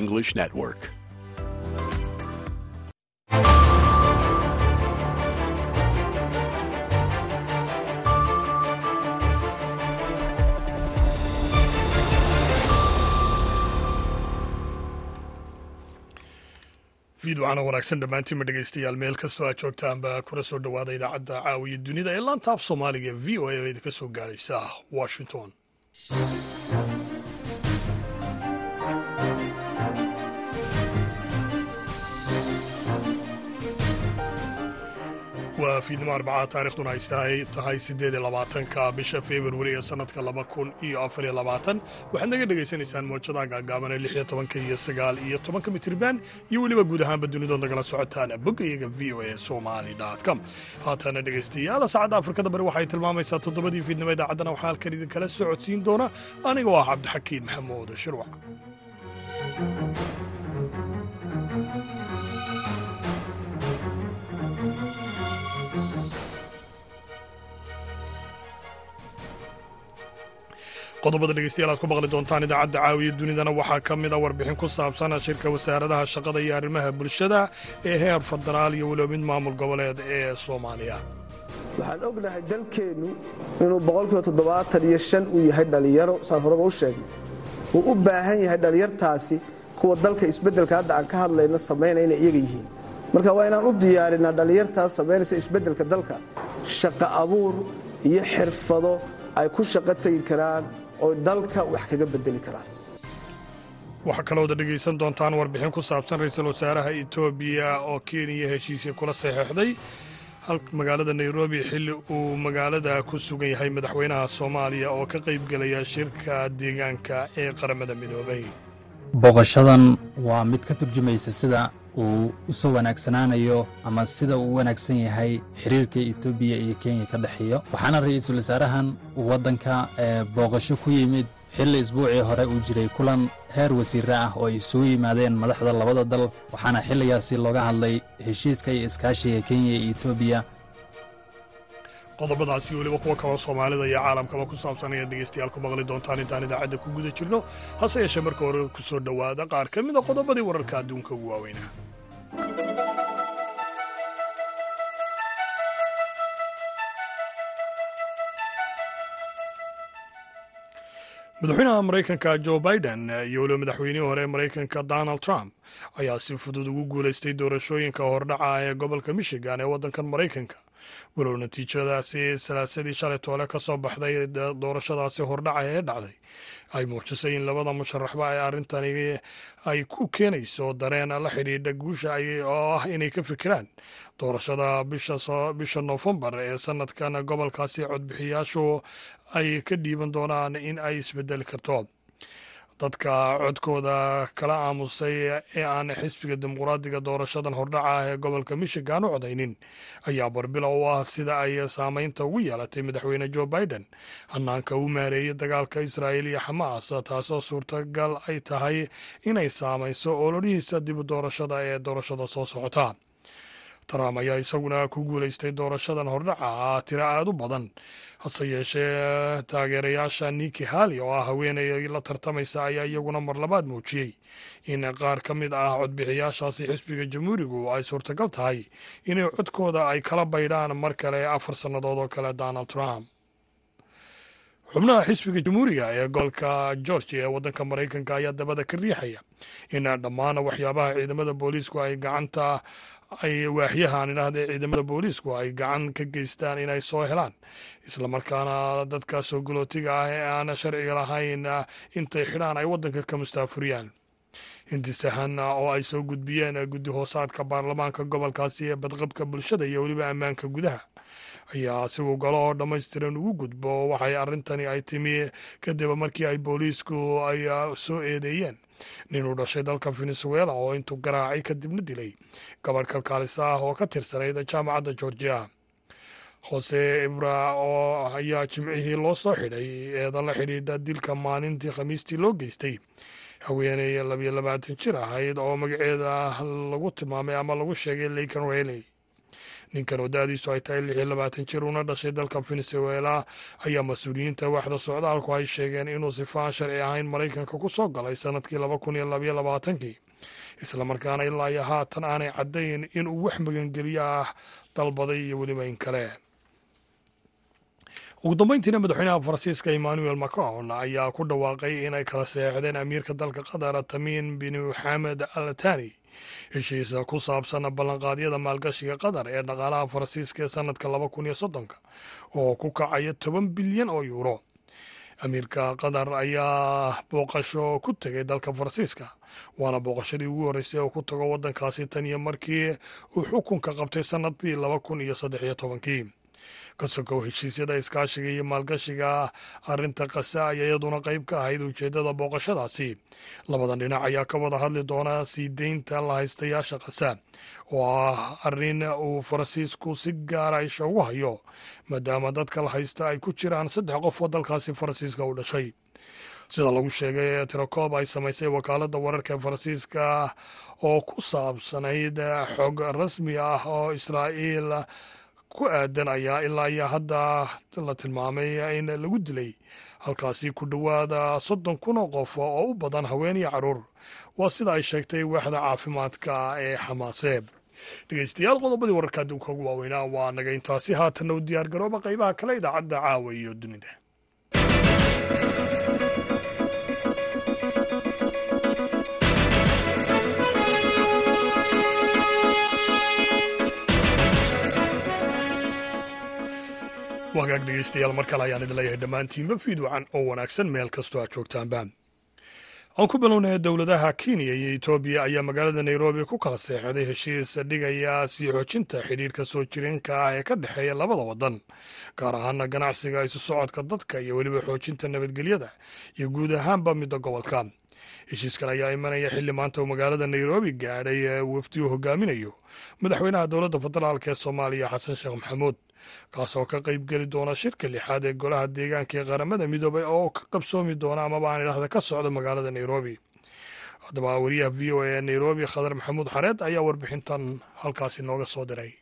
English Network. fiidwacana wanaagsan dhammaantiinma dhegaystayaal meel kastoo aad joogtaanba kuna soo dhowaada idaacadda caawiya dunida ee laanta af soomaaliga v o a oo idinka soo gaadhaysa washington waa fiidnimo arbacaa taarikhduna ay tahay siddeed iyo labaatanka bisha februari ee sannadka laba kun iyo afar iyo labaatan. Waxaad naga dhegaysanaysaan moojadaha gaagaaban ee lix iyo tobanka iyo sagaal iyo tobanka mitriban iyo weliba guud ahaanba dunidood nagala socotaan boggayaga v o a somali com. Haatana dhegaystayaal saacadda afrikada bari waxay tilmaamaysaa toddobadii fiidnimo idaacaddana waxaa halkan idinkala socodsiin doona. Anigoo ah cabdixakiin maxamuud shirwac qodobada dhegeystayaal aad ku maqli doontaan idaacadda caawiya dunidana waxaa ka mid a warbixin ku saabsan shirka wasaaradaha shaqada iyo arrimaha bulshada ee heer federaal iyo weliba mid maamul goboleed ee soomaaliya. Waxaan ognahay dalkeennu inuu uu yahay dhallinyaro saan horeba u sheegnay. Uu u baahan yahay dhallinyartaasi kuwa dalka isbeddelka hadda aan ka hadlayno samaynaya inay iyaga yihiin. Marka waa inaan u diyaarinaa dhallinyartaas samaynaysa isbeddelka dalka. Shaqo abuur iyo xirfado ay ku shaqo tegi karaan oo dalka wax kaga bedeli karaan. Waxaa kalooda dhegaysan doontaan warbixin ku saabsan ra'iisul wasaaraha etoobiya oo kenya heshiisya kula saxeexday magaalada nairobi xilli uu magaalada ku sugan yahay madaxweynaha soomaaliya oo ka qaybgelaya shirka deegaanka ee qaramada midoobay. Booqashadan waa mid ka turjumaysa sida uu u soo wanaagsanaanayo ama sida uu u wanaagsan yahay xiriirka etoobiya iyo kenya ka dhexeeyo waxaana ra'iisul wasaarahan waddanka booqasho ku yimid xilli isbuucii hore uu jiray kulan heer wasiire ah oo ay isugu yimaadeen madaxda labada dal waxaana xilligaasi looga hadlay heshiiska iyo iskaashiga kenya iyo etoobiya qodobadaasi weliba kuwa kaloo soomaalida iyo caalamkaba ku saabsan ayaad dhegaystayaal ku maqli doontaan intaan idaacadda ku guda jirno hase yeeshee marka hore ku soo dhowaada. Qaar ka mida qodobadii wararka adduunka ugu waaweynaa madaxweynaha maraykanka jo biden iyo weliba madaxweynihii hore maraykanka donald trump ayaa si fudud ugu guulaystay doorashooyinka hordhaca ee gobolka michigan ee waddankan maraykanka walow natiijadaasi salaasadii shalay toole ka soo baxday doorashadaasi hordhaca ee dhacday. Ay muujisay in labada musharaxba ay arrintani ay ku keenayso dareen la xidhiidha guusha oo ah inay ka fikiraan. Doorashada bisha noofembar ee sanadkan gobolkaasi codbixiyaashu ay ka dhiiban doonaan in ay isbedeli karto dadka codkooda kala aamusay ee aan xisbiga dimuqraadiga doorashadan hordhaca ah ee gobolka michigan u codaynin. Ayaa barbilo u ah sida ay saameynta ugu yeelatay madaxweyne jo biden. Hanaanka uu maareeyey dagaalka israa'iil iyo xamaas taasoo suurtagal ay tahay inay saamayso ololihiisa dib doorashada ee doorashada soo socota trump ayaa isaguna ku guulaystay doorashadan hordhaca tiro aada u badan. Hase yeeshee taageerayaasha niki hali oo ah haweeney la tartamaysa ayaa iyaguna mar labaad muujiyey in qaar ka mid ah codbixiyaashaasi xisbiga jamhuurigu ay suurtagal tahay inay codkooda ay kala baydhaan mar kale afar sannadood oo kale donald trump. Xubnaha xisbiga jamhuuriga ee gobolka georgia ee waddanka maraykanka ayaa dabada ka riixaya in dhammaan waxyaabaha ciidamada booliisku ay gacanta ay waaxyahan idhahdee ciidamada booliisku ay gacan ka geystaan inay soo helaan. Islamarkaana dadka soo galootiga ah ee aan sharciga lahayn intay xidhaan ay waddanka ka mustaafuriyaan. Intisahan oo ay soo gudbiyeen guddi hoosaadka baarlamaanka gobolkaasi ee badqabka bulshada iyo weliba ammaanka gudaha ayaa si uu galo oo dhammaystiran ugu gudbo waxay arrintani ay timi kadib markii ay booliisku ay soo eedeeyeen nin uu dhashay dalka venezuela oo intuu garaacay kadibna dilay gabadh kalkaalisa ah oo ka tirsanayd jaamacadda georgia. Hose ibra oo ayaa jimcihii loo soo xidhay eeda la xidhiidha dilka maalintii khamiistii loo geystay. Haweeney labiyo labaatan jir ahayd oo magaceeda lagu tilmaamay ama lagu sheegay leykan reley ninkan oo da-diisu ay tahay lix iyo labaatan jir una dhashay dalka venezuela ayaa mas'uuliyiinta waaxda socdaalku ay sheegeen inuu sifaan sharci ahayn maraykanka ku soo galay sannadkii laba kun iyo labaiyo labaatankii. Islamarkaana ilaa iyo haatan aanay caddayn inuu wax magangeliyo ah dalbaday iyo weliba in kale. Ugu dambeyntiina madaxweynaha faransiiska emmanuel macron ayaa ku dhawaaqay inay kala seexdeen amiirka dalka qatar tamiin bin maxamed al tani heshiisa ku saabsan ballanqaadyada maalgashiga qatar ee dhaqaalaha faransiiska ee sanadka laba kun iyo soddonka oo ku kacaya toban bilyan oo yuuro. Amiirka qatar ayaa booqasho ku tegay dalka faransiiska waana booqashadii ugu horreysay oo ku tago waddankaasi tan iyo markii uu xukunka qabtay sannadkii laba kun iyo saddex iyo tobankii ka sokow heshiisyada iskaashiga iyo maalgashiga arrinta kasa ayaa iyaduna qayb ka ahayd ujeeddada booqashadaasi labadan dhinac ayaa ka wada hadli doona sii deynta lahaystayaasha kasa oo ah arrin uu faransiisku si gaara isha ugu hayo maadaama dadka la haysta ay ku jiraan saddex qof oo dalkaasi faransiiska u dhashay. Sida lagu sheegay tirakoob ay samaysay wakaaladda wararka ee faransiiska oo ku saabsanayd xog rasmi ah oo israa'iil ku aadan ayaa ilaa iyo hadda la tilmaamay in lagu dilay. Halkaasi ku dhowaada soddon kun oo qof oo u badan haween iyo carruur. Waa sida ay sheegtay waaxda caafimaadka ee xamaaseeb dhegeystayaal qodobadii wararka adduunka ugu waaweynaa waa naga intaasi. Haatanna u diyaar garooba qaybaha kale idaacadda caawa iyo dunida wagaag dhegeystayaal mar kale ayaan idin leeyahay dhammaantiinba fiidwacan oo wanaagsan meel kastoo aad joogtaanba. Aan ku bilownay dowladaha kenya iyo etoobiya ayaa magaalada nairobi ku kala seexday heshiis dhigaya sii xoojinta xidhiirka soo jireenka ah ee ka dhexeeya labada waddan gaar ahaana ganacsiga isu socodka dadka iyo weliba xoojinta nabadgelyada iyo guud ahaanba midda gobolka. Heshiiskan ayaa imanaya xilli maanta uu magaalada nairobi gaadhay wafdi uu hogaaminayo madaxweynaha dowladda federaalk ee soomaaliya xasan sheekh maxamuud kaasoo ka qayb geli doona shirka lixaad ee golaha deegaanka ee qaramada midoobay oo ka qabsoomi doona amaba aan idhahda ka socda magaalada nairobi. Haddaba wariyaha v o a nairobi khadar maxamuud xareed ayaa warbixintan halkaasi nooga soo diray.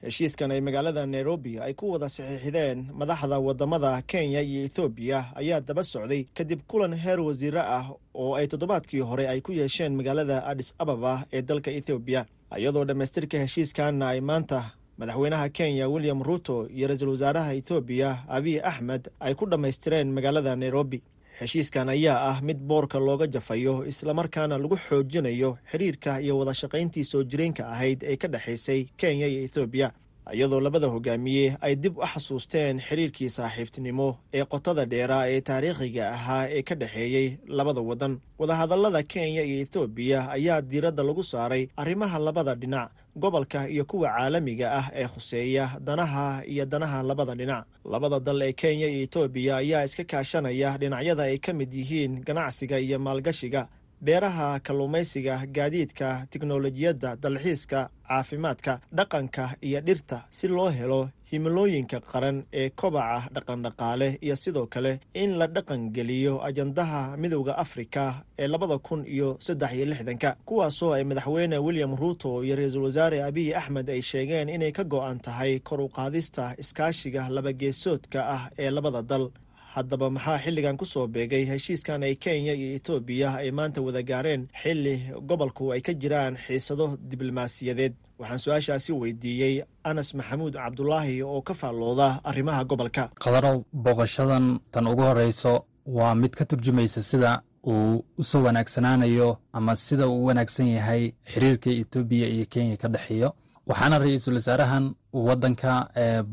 Heshiiskan ay magaalada nairobi ay ku wada saxiixdeen madaxda waddamada kenya iyo ethoobiya ayaa daba socday kadib kulan heer wasiire ah oo ay toddobaadkii hore ay ku yeesheen magaalada adis ababa ee dalka ethoobiya iyadoo dhammaystirka heshiiskanna ay maanta madaxweynaha kenya william ruto iyo ra'iisul wasaaraha etoobiya abiy axmed ay ku dhammaystireen magaalada nairobi. Heshiiskan ayaa ah mid boorka looga jafayo islamarkaana lagu xoojinayo xiriirka iyo wada shaqayntii soo jireenka ahayd ee ka dhexaysay kenya iyo ethoobiya iyadoo labada hogaamiye ay dib u xasuusteen xiriirkii saaxiibtinimo ee qotada dheeraa ee taariikhiga ahaa ee ka dhexeeyey labada waddan wadahadallada kenya iyo ethoobiya ayaa diiradda lagu saaray arrimaha labada dhinac gobolka iyo kuwa caalamiga ah ee khuseeya danaha iyo danaha labada dhinac. Labada dal ee kenya iyo etoobiya ayaa iska kaashanaya dhinacyada ay ka mid yihiin ganacsiga iyo maalgashiga beeraha kalluumaysiga gaadiidka tiknolojiyadda dalxiiska caafimaadka dhaqanka iyo dhirta si loo helo himilooyinka qaran ee kobaca dhaqandhaqaale iyo sidoo kale in la dhaqangeliyo ajandaha midowda afrika ee labada kun iyo saddex iyo lixdanka kuwaasoo ay madaxweyne william ruuto iyo ra'iisul wasaare abiy axmed ay sheegeen inay ka go-an tahay kor u qaadista iskaashiga labageesoodka ah ee labada dal haddaba maxaa xilligan ku soo beegay heshiiskan ay kenya iyo etoobiya ay maanta wada gaareen xilli gobolku ay ka jiraan xiisado diblomaasiyadeed? Waxaan su'aashaasi weydiiyey anas maxamuud cabdulaahi oo ka faallooda arrimaha gobolka. Qadarow booqashadan tan ugu horreyso waa mid ka turjumaysa sida uu u soo wanaagsanaanayo ama sida uu u wanaagsan yahay xiriirka etoobiya iyo kenya ka dhexeeyo waxaana ra'iisul wasaarahan waddanka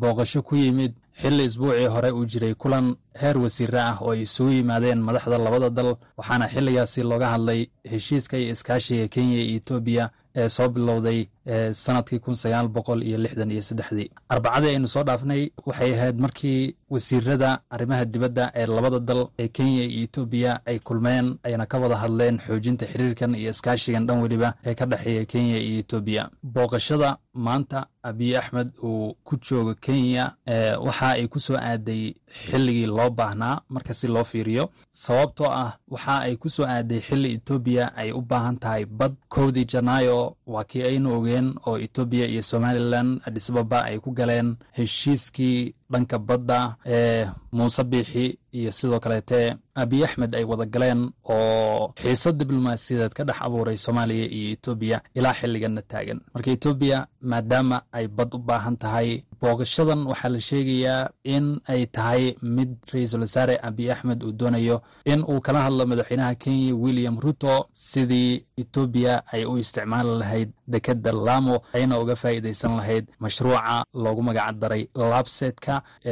booqasho ku yimid xilli isbuucii hore uu jiray kulan heer wasiire ah oo ay isugu yimaadeen madaxda labada dal waxaana xilligaasi looga hadlay heshiiska iyo iskaashiga kenya iyo etoobiya ee soo bilowday sannadkii kun sagaal boqol iyo lixdan iyo saddexdii. Arbacadii aynu soo dhaafnay waxay ahayd markii wasiirada arrimaha dibadda ee labada dal ee kenya iyo etoobiya ay kulmeen ayna ka wada hadleen xoojinta xiriirkan iyo iskaashigan dhan weliba ee ka dhexeeya kenya iyo etoobiya booqashada maanta abiy axmed uu ku joogo kenya waxa ay ku soo aaday xilligii loo baahnaa marka si loo fiiriyo. Sababtoo ah waxa ay ku soo aaday xilli etoobiya ay u baahan tahay bad. Kowdii janaayo waa kii aynu ogeen oo etoobiya iyo somalilan adhisababa ay ku galeen heshiiskii dhanka badda ee muuse biixi iyo sidoo kaleete abiy axmed ay wada galeen oo xiiso diblomaasiyadeed ka dhex abuuray soomaaliya iyo etoobiya ilaa xilliganna taagan. Marka etoobiya maadaama ay bad u baahan tahay booqashadan waxaa la sheegayaa in ay tahay mid ra'iisul wasaare abiy axmed uu doonayo in uu kala hadlo madaxweynaha kenya william ruto sidii etoobiya ay u isticmaali lahayd dekedda laamo ayna uga faa'iidaysan lahayd mashruuca loogu magac daray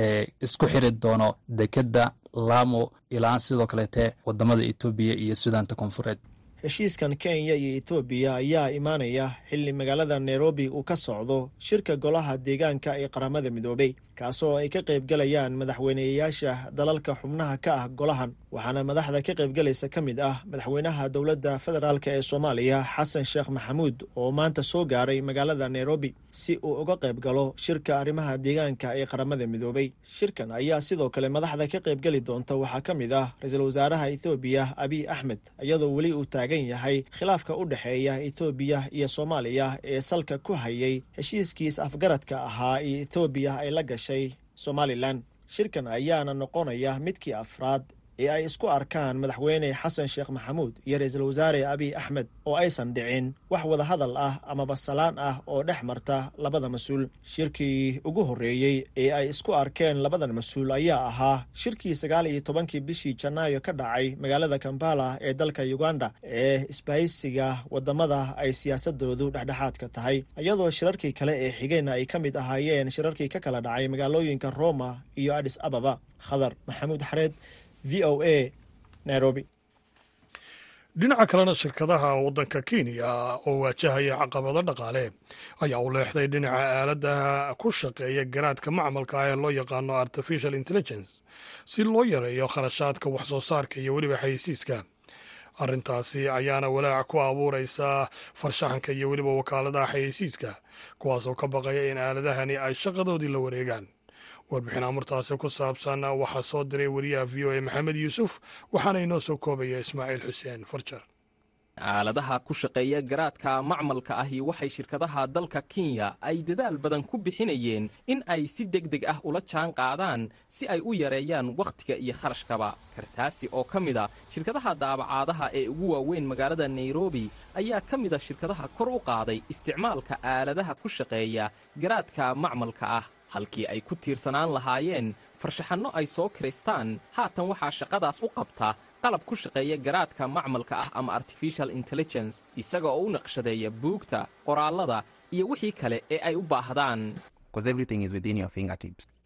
ee isku xiri doono dekedda laamo ilaa sidoo kaleete waddamada etoobiya iyo sudaanta koonfureed heshiiskan kenya iyo etoobiya ayaa imaanaya xilli magaalada nairobi uu ka socdo shirka golaha deegaanka ee qaramada midoobey kaasoo ay ka qaybgalayaan madaxweyneyaasha dalalka xubnaha ka ah golahan waxaana madaxda ka qaybgalaysa ka mid ah madaxweynaha dowladda federaalk ee soomaaliya xasan sheekh maxamuud oo maanta soo gaaray magaalada nairobi si uu uga qayb galo shirka arrimaha deegaanka ee qaramada midoobey shirkan ayaa sidoo kale madaxda ka qaybgeli doonta waxaa ka mid ah ra'iisul wasaaraha ethoobiya abiy axmed iyadoo weli uu taagan yahay khilaafka u dhexeeya etoobiya iyo soomaaliya ee salka ku hayay heshiiskiis afgaradka ahaa iyo etoobiya ay la gashay somalilan. Shirkan ayaana noqonaya midkii afraad ee ay isku arkaan madaxweyne xasan sheekh maxamuud iyo ra'iisul wasaare abiy axmed oo aysan dhicin wax wadahadal ah amaba salaan ah oo dhex marta labada mas'uul. Shirkii ugu horreeyey ee ay isku arkeen labadan mas'uul ayaa ahaa shirkii sagaal iyo tobankii bishii janaayo ka dhacay magaalada kampala ee dalka uganda ee isbahaysiga waddamada ay siyaasadoodu dhexdhexaadka tahay. Iyadoo shirarkii kale ee xigeenna ay ka mid ahaayeen shirarkii ka kala dhacay magaalooyinka roma iyo adis ababa. Khadar maxamuud xareed v o a nairobi. Dhinaca kalena shirkadaha waddanka kenya oo waajahaya caqabado dhaqaale ayaa u leexday dhinaca aaladaha ku shaqeeya garaadka macmalka ee loo yaqaano artificial intelligence si loo yareeyo kharashaadka wax soo saarka iyo weliba xayeysiiska. Arrintaasi ayaana walaac ku abuuraysa farshaxanka iyo weliba wakaaladaha xayeysiiska kuwaasoo ka baqaya in aaladahani ay shaqadoodii la wareegaan warbixin amurtaasi ku saabsan waxaa soo diray wariyaha v o a maxamed yuusuf waxaana inoo soo koobaya ismaaciil xuseen farjar. Aaladaha ku shaqeeya garaadka macmalka ahi waxay shirkadaha dalka kenya ay dadaal badan ku bixinayeen in ay si deg deg ah ula jaan qaadaan si ay u yareeyaan wakhtiga iyo kharashkaba. Kartaasi oo ka mid a shirkadaha daabacaadaha ee ugu waaweyn magaalada nairobi ayaa ka mid a shirkadaha kor u qaaday isticmaalka aaladaha ku shaqeeya garaadka macmalka ah halkii ay ku tiirsanaan lahaayeen farshaxanno ay soo kiraystaan haatan waxaa shaqadaas u qabta qalab ku shaqeeya garaadka macmalka ah ama artificial intelligence isaga oo u naqshadeeya buugta qoraallada iyo wixii kale ee ay u baahdaan.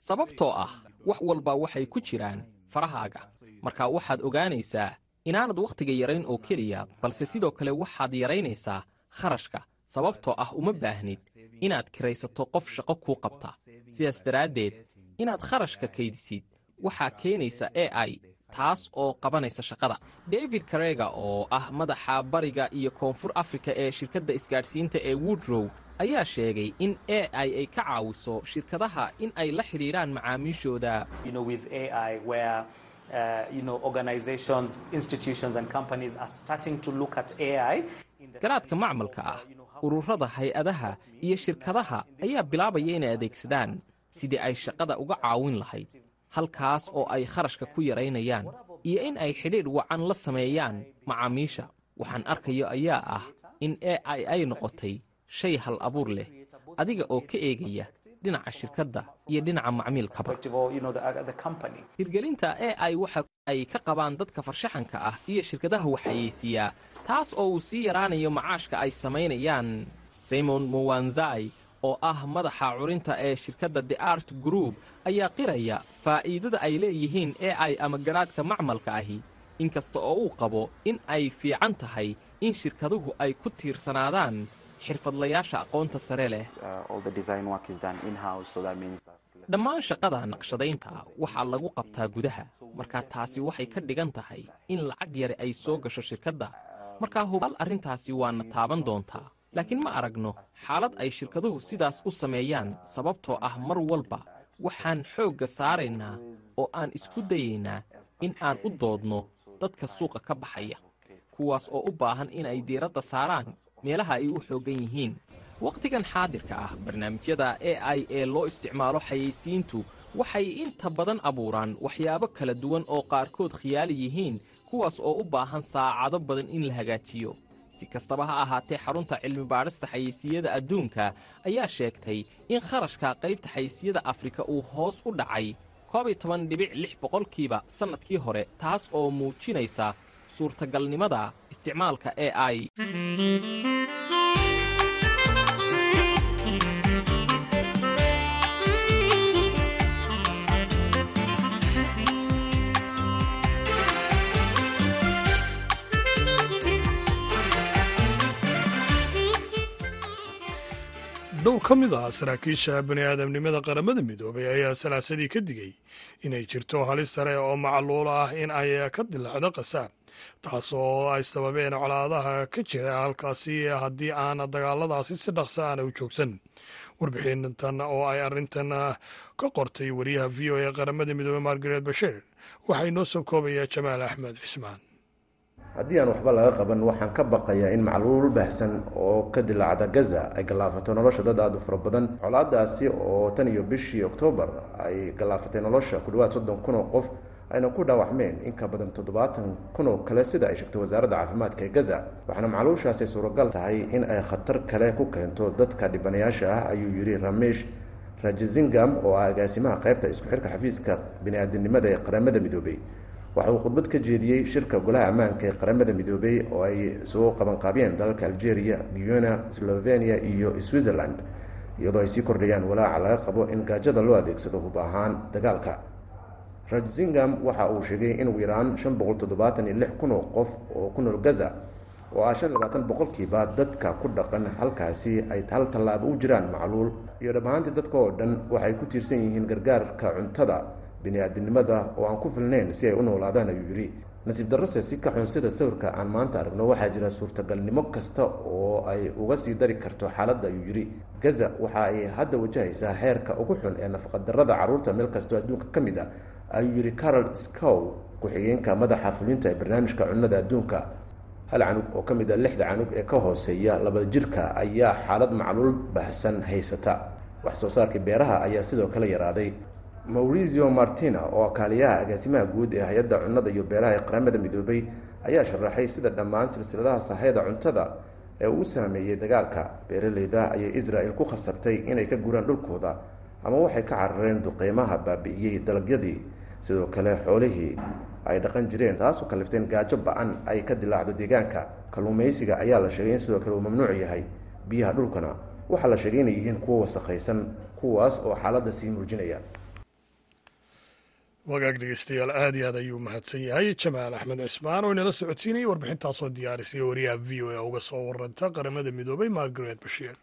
Sababtoo ah wax walba waxay ku jiraan farahaaga. Marka waxaad ogaanaysaa inaanad wakhtiga yarayn oo keliya balse sidoo kale waxaad yaraynaysaa kharashka. Sababtoo ah uma baahnid inaad kiraysato qof shaqo kuu qabta sidaas daraaddeed inaad kharashka kaydisid waxaa keenaysa e i taas oo qabanaysa shaqada. David karega oo ah madaxa bariga iyo koonfur afrika ee shirkadda isgaadhsiinta ee woodrow ayaa sheegay in e i ay ka caawiso shirkadaha in ay la xidhiidhaan macaamiishooda. Garaadka macmalka ah ururada hay'adaha iyo shirkadaha ayaa bilaabaya inay adeegsadaan sidii ay shaqada uga caawin lahayd halkaas oo ay kharashka ku yaraynayaan iyo in ay xidhiidh wacan la sameeyaan macaamiisha. Waxaan arkayo ayaa ah in e i ay noqotay shay hal abuur leh adiga oo ka eegaya dhinaca shirkadda iyo dhinaca macmiilkaba. Hirgelinta e i waxa ay ka qabaan dadka farshaxanka ah iyo shirkadaha waxayeysiiyaa taas oo uu sii yaraanayo macaashka ay samaynayaan simon muwanzai oo ah madaxa curinta ee shirkadda the art group ayaa qiraya faa'iidada ay leeyihiin e i ama garaadka macmalka ahi. Inkasta oo uu qabo in ay fiican tahay in shirkaduhu ay ku tiirsanaadaan xirfadlayaasha aqoonta sare leh. Dhammaan shaqada naqshadaynta waxaa lagu qabtaa gudaha. Markaa taasi waxay ka dhigan tahay in lacag yare ay soo gasho shirkadda markaa hubal arrintaasi waana taaban doontaa laakiin ma aragno xaalad ay shirkaduhu sidaas u sameeyaan sababtoo ah mar walba waxaan xoogga saaraynaa oo aan isku dayaynaa in aan u doodno dadka suuqa ka baxaya kuwaas oo u baahan in ay diiradda saaraan meelaha ay u xooggan yihiin. Wakhtigan xaadirka ah barnaamijyada e i ee loo isticmaalo xayeysiintu waxay inta badan abuuraan waxyaabo kala duwan oo qaarkood khiyaali yihiin kuwaas oo u baahan saacado badan in la hagaajiyo. Si kastaba ha ahaatee xarunta cilmi-baadhista xayeysiiyada adduunka ayaa sheegtay in kharashka qaybta xayeysiiyada afrika uu hoos u dhacay. Koob iyo toban dhibic lix boqolkiiba sannadkii hore taas oo muujinaysa suurtagalnimada isticmaalka e i dhow ka mid ah saraakiisha bani aadamnimada qaramada midoobay ayaa salaasadii ka digay inay jirto halis sare oo macluul ah in ay ka dilaacdo khasaar taas oo ay sababeen colaadaha ka jira halkaasi haddii aan dagaaladaasi si dhaqso aana u joogsan. Warbixintan oo ay arrintan ka qortay wariyaha v o e qaramada midoobey margaret basheer waxaa inoo soo koobayaa jamaal axmed cismaan haddii aan waxba laga qaban waxaan ka baqayaa in macluul baahsan oo ka dilaacda gaza ay gallaafato nolosha dad aada u fara badan. Colaadaasi oo tan iyo bishii oktoobar ay gallaafatay nolosha ku dhawaad soddon kun oo qof ayna ku dhaawacmeen in ka badan toddobaatan kun oo kale sida ay sheegtay wasaaradda caafimaadka ee gaza. Waxaana macluushaasi suuragal tahay in ay khatar kale ku keento dadka dhibanayaasha ah ayuu yidhi ramesh rajazingam oo ah agaasimaha qaybta isku xirka xafiiska bini-aadamnimada ee qaramada midoobey waxa uu khudbad ka jeediyey shirka golaha ammaanka ee qaramada midoobey oo ay soo qabanqaabiyeen dalalka algeria guyana slovenia iyo switzerland iyadoo ay sii kordhayaan walaaca laga qabo in gaajada loo adeegsado hub ahaan dagaalka. Rajzingam waxa uu sheegay in ugu yaraan shan boqol toddobaatan iyo lix kun oo qof oo ku nool gaza oo ah shan labaatan boqolkiiba dadka ku dhaqan halkaasi ay hal tallaabo u jiraan macluul. Iyo dhab dadka oo dhan waxay ku tiirsan yihiin gargaarka cuntada bini-aadinimada oo aan ku filnayn si ay u noolaadaan ayuu yidhi. Nasiib darrose si ka xun sida sawirka aan maanta aragno waxaa jira suurtagalnimo kasta oo ay uga sii dari karto xaaladda ayuu yidhi. Gaza waxa ay hadda wajahaysaa heerka ugu xun ee nafaqadarrada carruurta meel kastoo adduunka ka mid a ayuu yidhi carol scow ku-xigeenka madaxa fulinta ee barnaamijka cunnada adduunka. Hal canug oo ka mid a lixda canug ee ka hooseeya labada jirka ayaa xaalad macluul baahsan haysata. Wax soo saarkii beeraha ayaa sidoo kale yaraaday maurizio martina oo kaaliyaha agaasimaha guud ee hay'adda cunnada iyo beeraha ee qaramada midoobay ayaa sharaxay sida dhammaan silsiladaha sahayda cuntada ee uu saameeyey dagaalka. Beeraleyda ayay israel ku khasabtay inay ka guraan dhulkooda ama waxay ka carareen duqeymaha baabi'iyey dalagyadii. Sidoo kale xoolihii ay dhaqan jireen taasoo kalifteen gaajo ba'an ay ka dilaacdo deegaanka. Kalluumaysiga ayaa la sheegay in sidoo kale uu mamnuuc yahay biyaha dhulkana. Waxaa la sheegay inay yihiin kuwo wasakhaysan kuwaas oo xaaladda sii muujinaya wagaag dhegeystayaal aad iyo aad ayuu mahadsan yahay jamaal axmed cismaan oo inala socodsiinayay warbixintaasoo diyaarisay wariyaha v o a uga soo waranta qaramada midoobay margaret bashiir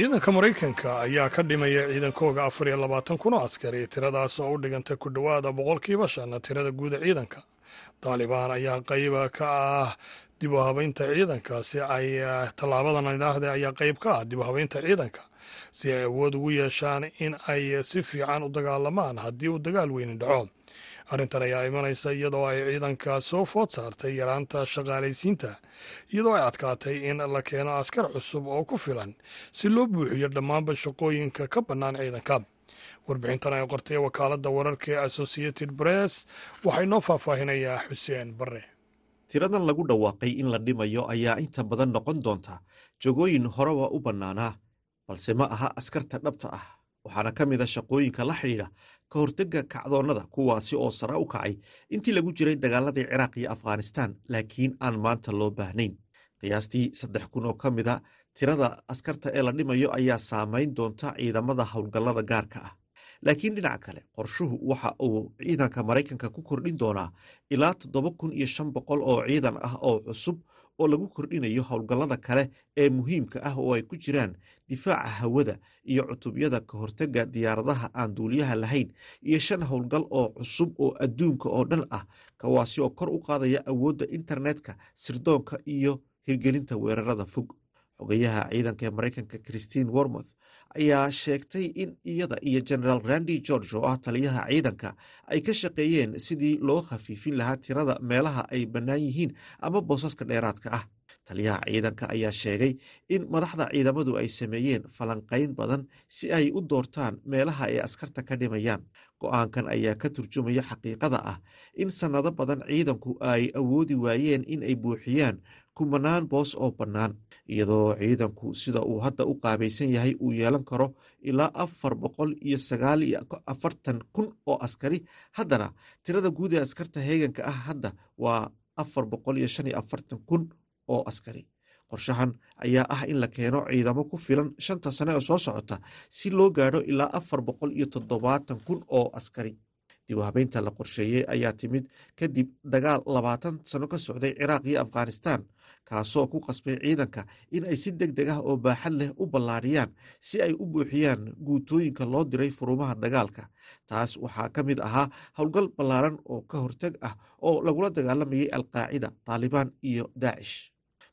ciidanka maraykanka ayaa ka dhimaya ciidankooga afar iyo labaatan kun askari tiradaas oo u dhiganta ku dhowaada boqolkiiba shan tirada guuda ciidanka. Taalibaan ayaa qayba ka ah dib u habeynta ciidanka si ay tallaabadan idhaahde ayaa qayb ka ah dib u habeynta ciidanka si ay awood ugu yeeshaan in ay si fiican u dagaalamaan haddii uu dagaal weyni dhaco arrintan ayaa imanaysa iyadoo ay ciidanka soo food saartay yaraanta shaqaalaysiinta iyadoo ay adkaatay in la keeno askar cusub oo ku filan si loo buuxiyo dhammaanba shaqooyinka ka bannaan ciidanka. Warbixintan ay qortay wakaaladda wararka ee associated press waxay noo faahfaahinayaa xuseen barre. Tiradan lagu dhawaaqay in la dhimayo ayaa inta badan noqon doonta jagooyin horeba u bannaanaa balse ma aha askarta dhabta ah waxaana ka mid a shaqooyinka la xidhiidha ka hortega kacdoonnada kuwaasi oo sare u kacay intii lagu jiray dagaaladii ciraaq iyo afghanistaan laakiin aan maanta loo baahnayn. Qiyaastii saddex kun oo ka mid a tirada askarta ee la dhimayo ayaa saamayn doonta ciidamada howlgallada gaarka ah. Laakiin dhinaca kale qorshuhu waxa uu ciidanka maraykanka ku kordhin doonaa ilaa toddoba kun iyo shan boqol oo ciidan ah oo cusub oo lagu kordhinayo howlgallada kale ee muhiimka ah oo ay ku jiraan difaaca hawada iyo cutubyada ka hortega diyaaradaha aan duuliyaha lahayn iyo shan howlgal oo cusub oo adduunka oo dhan ah kawaasi oo kor u qaadaya awoodda internetka sirdoonka iyo hirgelinta weerarada fog. Xogayaha ciidanka ee maraykanka christine wormoth ayaa sheegtay in iyada iyo generaal randy george oo ah taliyaha ciidanka ay ka shaqeeyeen sidii loo khafiifin lahaa tirada meelaha ay bannaan yihiin ama boosaska dheeraadka ah taliyaha ciidanka ayaa sheegay in madaxda ciidamadu ay sameeyeen falanqayn badan si ay u doortaan meelaha ay askarta ka dhimayaan. Go'aankan ayaa ka turjumaya xaqiiqada ah in sannado badan ciidanku ay awoodi waayeen in ay buuxiyaan kumanaan boos oo bannaan iyadoo ciidanku sida uu hadda u qaabaysan yahay uu yeelan karo ilaa afar boqol iyo sagaal iyo afartan kun oo askari. Haddana tirada guud ee askarta heeganka ah hadda waa afar boqol iyo shan iyo afartan kun oo askari. Qorshahan ayaa ah in la keeno ciidamo ku filan shanta sane oo soo socota si loo gaadho ilaa afar boqol iyo toddobaatan kun oo askari. Dib u habeynta la qorsheeyey ayaa timid kadib dagaal labaatan sano ka socday ciraaq iyo afghanistan kaasoo ku qasbay ciidanka in ay si deg deg ah oo baaxad leh u ballaadhiyaan si ay u buuxiyaan guutooyinka loo diray furumaha dagaalka. Taas waxaa ka mid ahaa howlgal ballaaran oo ka horteg ah oo lagula dagaalamayay alqaacida taalibaan iyo daacish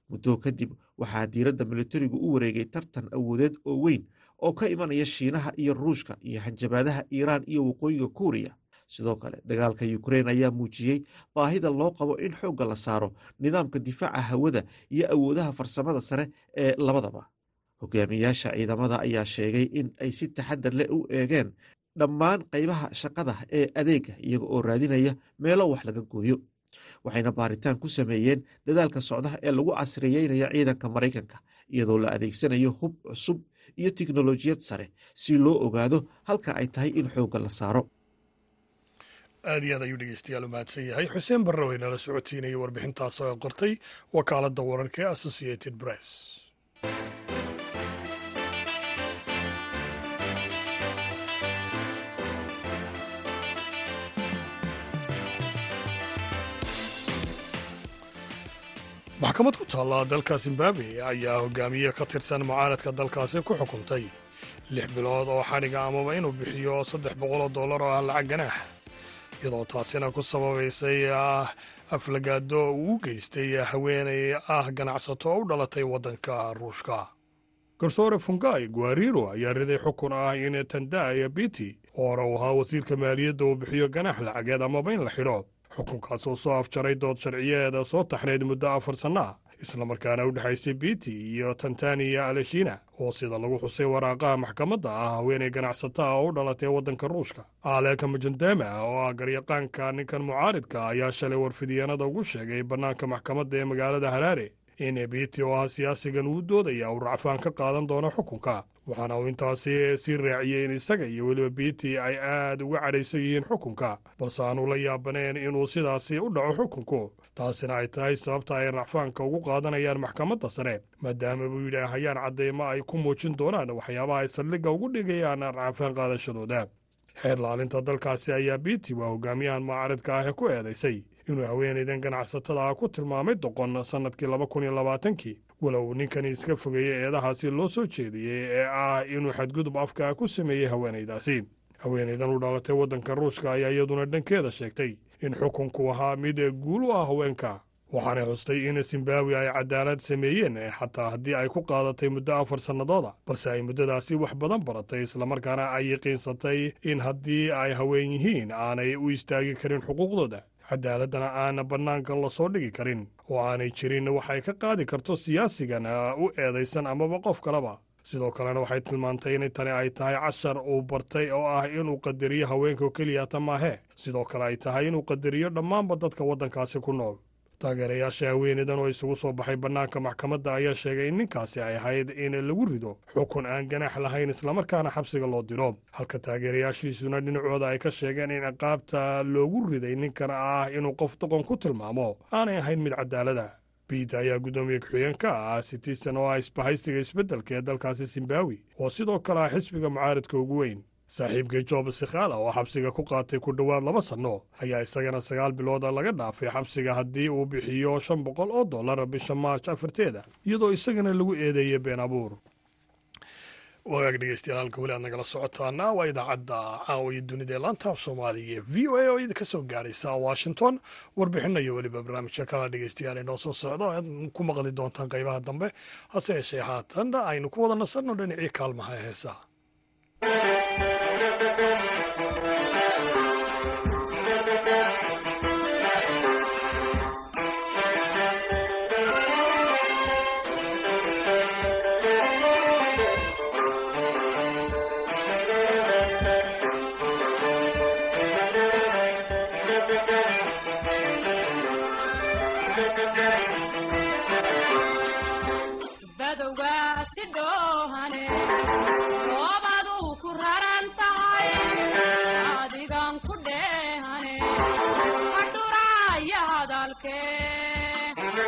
muddo kadib waxaa diiradda militarigu u wareegay tartan awoodeed oo weyn oo ka imanaya shiinaha iyo ruushka iyo hanjabaadaha iiraan iyo waqooyiga kuuriya. Sidoo kale dagaalka ukrein ayaa muujiyey baahida loo qabo in xoogga la saaro nidaamka difaaca hawada iyo awoodaha farsamada sare ee labadaba. Hogaamiyaasha ciidamada ayaa sheegay in ay si taxadar leh u eegeen dhammaan qaybaha shaqada ee adeega iyaga oo raadinaya meelo wax laga gooyo waxayna baaritaan ku sameeyeen dadaalka socda ee lagu casriyeynayo ciidanka maraykanka iyadoo la adeegsanayo hub cusub iyo tiknolojiyad sare si loo ogaado halka ay tahay in xoogga la saaro. Aad iyo aad ayuu dhegeystayaal u mahadsan yahay. Xuseen barre way nala socotiinayay warbixintaas qortay wakaaladda wararka ee associated press maxkamad ku taalla dalka zimbabwe ayaa hogaamiye ka tirsan mucaaradka dalkaasi ku xukuntay lix bilood oo xadhiga amaba inuu bixiyo saddex boqol oo dollar oo ah lacag ganaax. Iyadoo taasina ku sababaysay aflagaado uu u geystay haweenay ah ganacsato oo u dhalatay waddanka ruushka. Garsoore fungai guariro ayaa riday xukun ah in tandaya biti oo hore uu ahaa wasiirka maaliyadda uu bixiyo ganaax lacageed amaba in la xidho xukunkaas oo soo afjaray dood sharciyeed soo taxnayd muddo afar sanno ah islamarkaana u dhexaysay biti iyo tantaniya aleshina oo sida lagu xusay waraaqaha maxkamadda ah haweenay ganacsataa oo u dhalatay waddanka ruushka. Aaleka majandema oo ah garyaqaanka ninkan mucaaridka ayaa shalay warfidyaenada ugu sheegay bannaanka maxkamadda ee magaalada haraare in biti oo ah siyaasigan uu doodaya uu racfaan ka qaadan doono xukunka waxaana uu intaasi sii raaciyey in isaga iyo weliba biti ay aad uga cadhaysan yihiin xukunka balse aanu la yaabaneen inuu sidaasi u dhaco xukunku. Taasina ay tahay sababta ay racfaanka ugu qaadanayaan maxkamadda sare maadaama buu yidhi hayaan cadeymo ay ku muujin doonaan waxyaabaha ay saldhigga ugu dhigayaan racfaan qaadashadooda. Xeer laalinta dalkaasi ayaa biti waa hogaamiyahan mucaaridka ah ee ku eedaysay inuu haweenaydan ganacsatada ah ku tilmaamay doqon sannadkii laba kun iyo labaatankii walow ninkani iska fogeeyey eedahaasi loo soo jeediyey ee ah inuu xadgudub afka ku sameeyey haweenaydaasi haweenaydan u dhalatay waddanka ruushka ayaa iyaduna dhankeeda sheegtay in xukunku ahaa mid guul u ah haweenka waxaanay xustay in zimbabwe ay cadaalad sameeyeen xataa haddii ay ku qaadatay muddo afar sannadooda balse ay muddadaasi wax badan baratay islamarkaana ay yaqiinsatay in haddii ay haween yihiin aanay u istaagi karin xuquuqdooda. Cadaaladana aana bannaanka la soo dhigi karin oo aanay jirin waxay ka qaadi karto siyaasigan u eedaysan amaba qof kaleba sidoo kalena waxay tilmaantay in tani ay tahay cashar uu bartay oo ah inuu qadariyo haweenka keliyata maahe sidoo kale ay tahay inuu qadariyo dhammaanba dadka waddankaasi ku nool taageerayaasha haweeneydan oo isugu soo baxay bannaanka maxkamadda ayaa sheegay in ninkaasi ay ahayd in lagu rido xukun aan ganaax lahayn islamarkaana xabsiga loo diro. Halka taageerayaashiisuna dhinacooda ay ka sheegeen in ciqaabta loogu riday ninkan ah inuu qof doqon ku tilmaamo. Aanay ahayn mid cadaalada biit ayaa guddoomiye ku-xigeenka ah citizen oo ah isbahaysiga isbeddelka ee dalkaasi zimbabwe oo sidoo kale ah xisbiga mucaaridka ugu weyn saaxiibkii job sikhala oo xabsiga ku qaatay ku dhowaad laba sanno ayaa isagana sagaal bilooda laga dhaafay xabsiga haddii uu bixiyo shan boqol oo dollar bisha maarj afarteeda iyadoo isagana lagu eedeeyay been abuur. Wagaag dhegeystayaal halka weli aad nagala socotaana waa idaacadda caawiya dunida ee laanta af soomaaliga v o a oo idinka soo gaaraysa washington. Warbixin iyo weliba barnaamijka kala dhegeystayaal inoo soo socda aad ku maqli doontaan qaybaha dambe hase yeeshee haatan aynu ku wada nasanno dhinacii kaalmaha Thank you.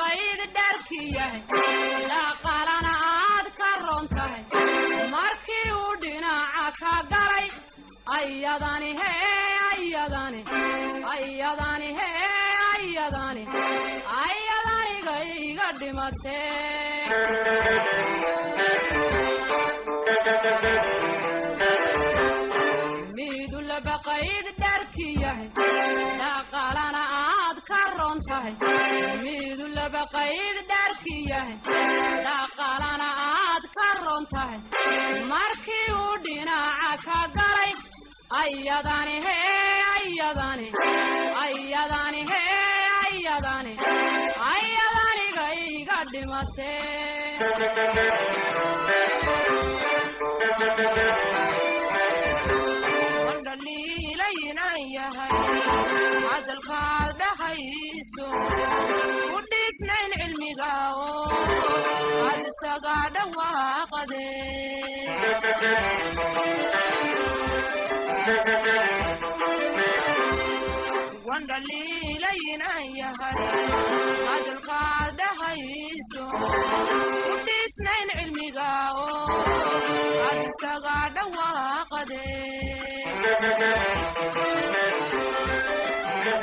qayd dharki yahay ilaa aad ka ron tahay markii uu dhinaca ka galay ayadani he ayadani ayadani he ayadani ayadanigaiga dhimatee miidulaba qayd dharki yahay ilaa aad ka ron tahay baqayd dhaarki yahay dhaqalana aad ka ron tahay markii uu dhinaca ka galay ayadani he ayadani ayadani he ayadani ayadanigaiga dhimatee hadalkaad dhahayso ku dhiisnayn cilmiga aad isaga dhawaaqade wandhaliilayna yahay hadalkaad dhahayso ku dhiisnayn cilmiga aad isaga dhawaaqade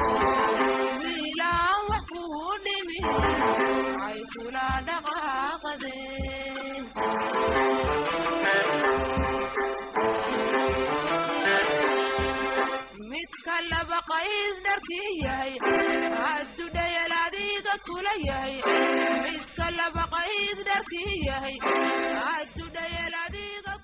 ee heesaha midka laba qays dharkii yahay haddudhayal adiga kula yahay midka laba qays dharkii yahay haddudhayal adiga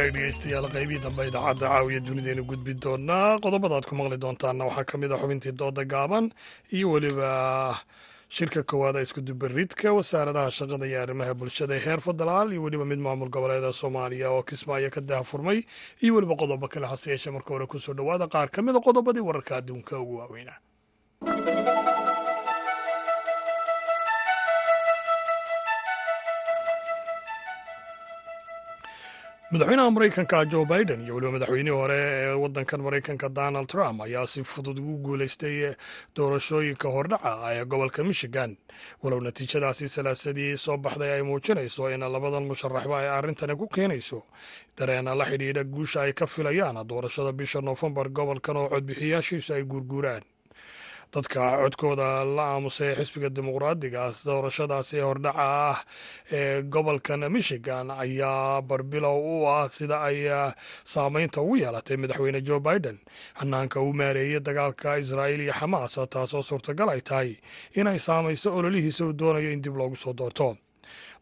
wagaag dhegeystayaal qaybihii dambe idaacadda caawiya dunideenu gudbi doonaa qodobadaad ku maqli doontaana waxaa ka mid a xubintii dooda gaaban iyo weliba shirka koowaad ee iskudubaridka wasaaradaha shaqada iyo arrimaha bulshada ee heer federaal iyo weliba mid maamul goboleeda soomaaliya oo kismaayo ka dahafurmay iyo weliba qodobo kale hase yeeshee marka hore ku soo dhowaada qaar ka mid a qodobadii wararka adduunka ugu waaweynaa madaxweynaha maraykanka jo biden iyo weliba madaxweynihii hore ee wadankan maraykanka donald trump ayaa si fudud ugu guuleystay doorashooyinka hordhaca ee gobolka michigan. Walow natiijadaasi salaasadii soo baxday ay muujinayso in labadan musharaxba ay arrintani ku keenayso. Dareena la xidhiidha guusha ay ka filayaan doorashada bisha noofembar gobolkan oo codbixiyaashiisu ay guurguuraan dadka codkooda la aamusay xisbiga dimuqraadiga doorashadaasi hordhaca ah ee gobolkan michigan ayaa barbilow u ah sida ay saameynta ugu yeelatay madaxweyne joe biden. Hanaanka uu maareeyey dagaalka israa'iil iyo xamaas taasoo suurtagal ay tahay inay saamayso ololihiisa uu doonayo in dib loogu soo doorto